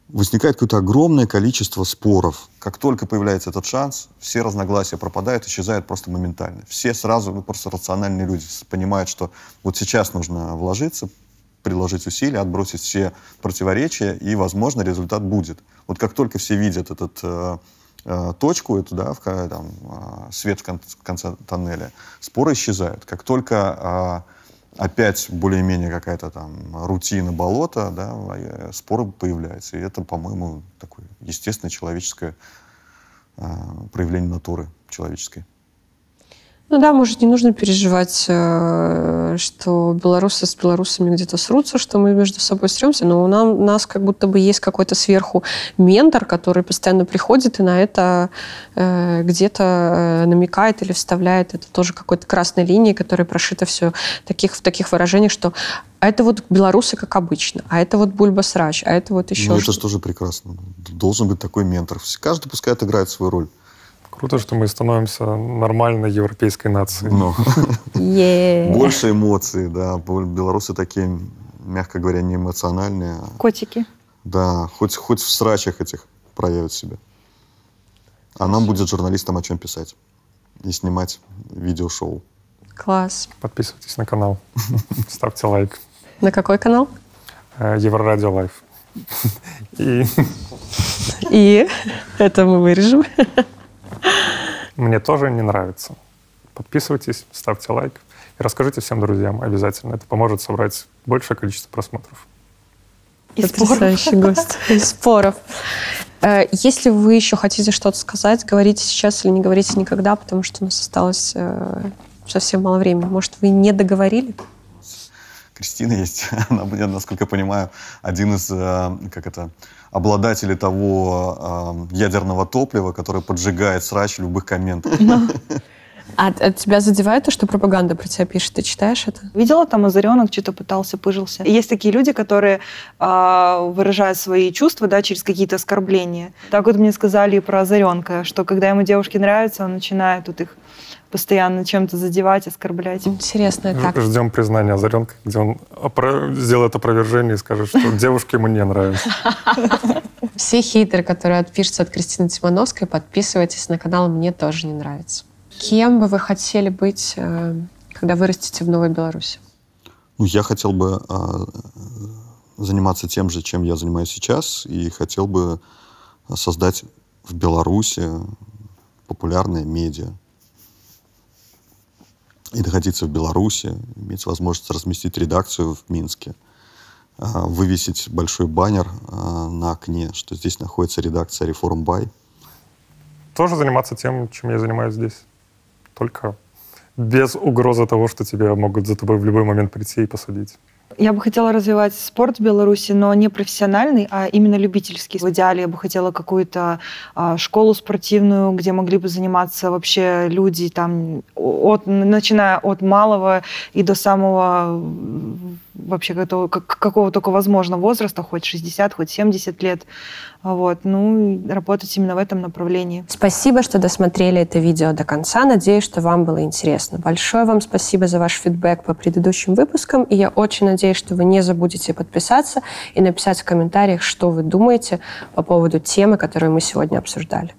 возникает какое-то огромное количество споров. Как только появляется этот шанс, все разногласия пропадают, исчезают просто моментально. Все сразу, ну, просто рациональные люди понимают, что вот сейчас нужно вложиться, приложить усилия, отбросить все противоречия, и, возможно, результат будет. Вот как только все видят этот э, точку, эту, да, в, там, э, свет в конце, тоннеля, споры исчезают. Как только э, опять более-менее какая-то там рутина болота, да, э, споры появляются. И это, по-моему, такое естественное человеческое э, проявление натуры человеческой. Ну да, может, не нужно переживать, э, что белорусы с белорусами где-то срутся, что мы между собой сремся, но у нас как будто бы есть какой-то сверху ментор, который постоянно приходит и на это э, где-то э, намекает или вставляет. Это тоже какой-то красной линии, которая прошита все таких, в таких выражениях, что а это вот белорусы как обычно, а это вот бульба-срач, а это вот еще... Ну, это же тоже прекрасно. Должен быть такой ментор. Каждый пускай отыграет свою роль. Круто, что мы становимся нормальной европейской нацией. Ну, больше эмоций, да. Белорусы такие, мягко говоря, не эмоциональные. Котики. Да, хоть, хоть в срачах этих проявят себя. А нам будет журналистам о чем писать и снимать видеошоу. Класс. Подписывайтесь на канал, (laughs) ставьте лайк. На какой канал? Э, Еврорадио Лайф. И... (laughs) И (laughs) это мы вырежем. Мне тоже не нравится. Подписывайтесь, ставьте лайк и расскажите всем друзьям обязательно. Это поможет собрать большее количество просмотров. И Потрясающий споров. гость. (laughs) И споров. Э, если вы еще хотите что-то сказать, говорите сейчас или не говорите никогда, потому что у нас осталось э, совсем мало времени. Может, вы не договорили? Кристина есть, (laughs) она, насколько я понимаю, один из, э, как это, обладатели того э, ядерного топлива, которое поджигает срач любых комментов. А, а тебя задевает то, что пропаганда про тебя пишет? Ты читаешь это? Видела там Озаренок, что-то пытался, пыжился. И есть такие люди, которые э, выражают свои чувства да, через какие-то оскорбления. Так вот мне сказали про Озаренка, что когда ему девушки нравятся, он начинает тут их постоянно чем-то задевать, оскорблять. Интересно, как? Ждем признания Озаренка, где он сделает опровержение и скажет, что девушке ему не нравится. (laughs) Все хейтеры, которые отпишутся от Кристины Тимановской, подписывайтесь на канал «Мне тоже не нравится». Кем бы вы хотели быть, э, когда вырастете в Новой Беларуси? Ну, я хотел бы а, заниматься тем же, чем я занимаюсь сейчас, и хотел бы создать в Беларуси популярное медиа и находиться в Беларуси, иметь возможность разместить редакцию в Минске, а, вывесить большой баннер а, на окне, что здесь находится редакция Реформ Бай. Тоже заниматься тем, чем я занимаюсь здесь. Только без угрозы того, что тебя могут за тобой в любой момент прийти и посадить. Я бы хотела развивать спорт в Беларуси, но не профессиональный, а именно любительский. В идеале я бы хотела какую-то а, школу спортивную, где могли бы заниматься вообще люди, там, от, начиная от малого и до самого вообще какого, какого только возможно возраста, хоть 60, хоть 70 лет. Вот. Ну, работать именно в этом направлении. Спасибо, что досмотрели это видео до конца. Надеюсь, что вам было интересно. Большое вам спасибо за ваш фидбэк по предыдущим выпускам. И я очень надеюсь, что вы не забудете подписаться и написать в комментариях, что вы думаете по поводу темы, которую мы сегодня обсуждали.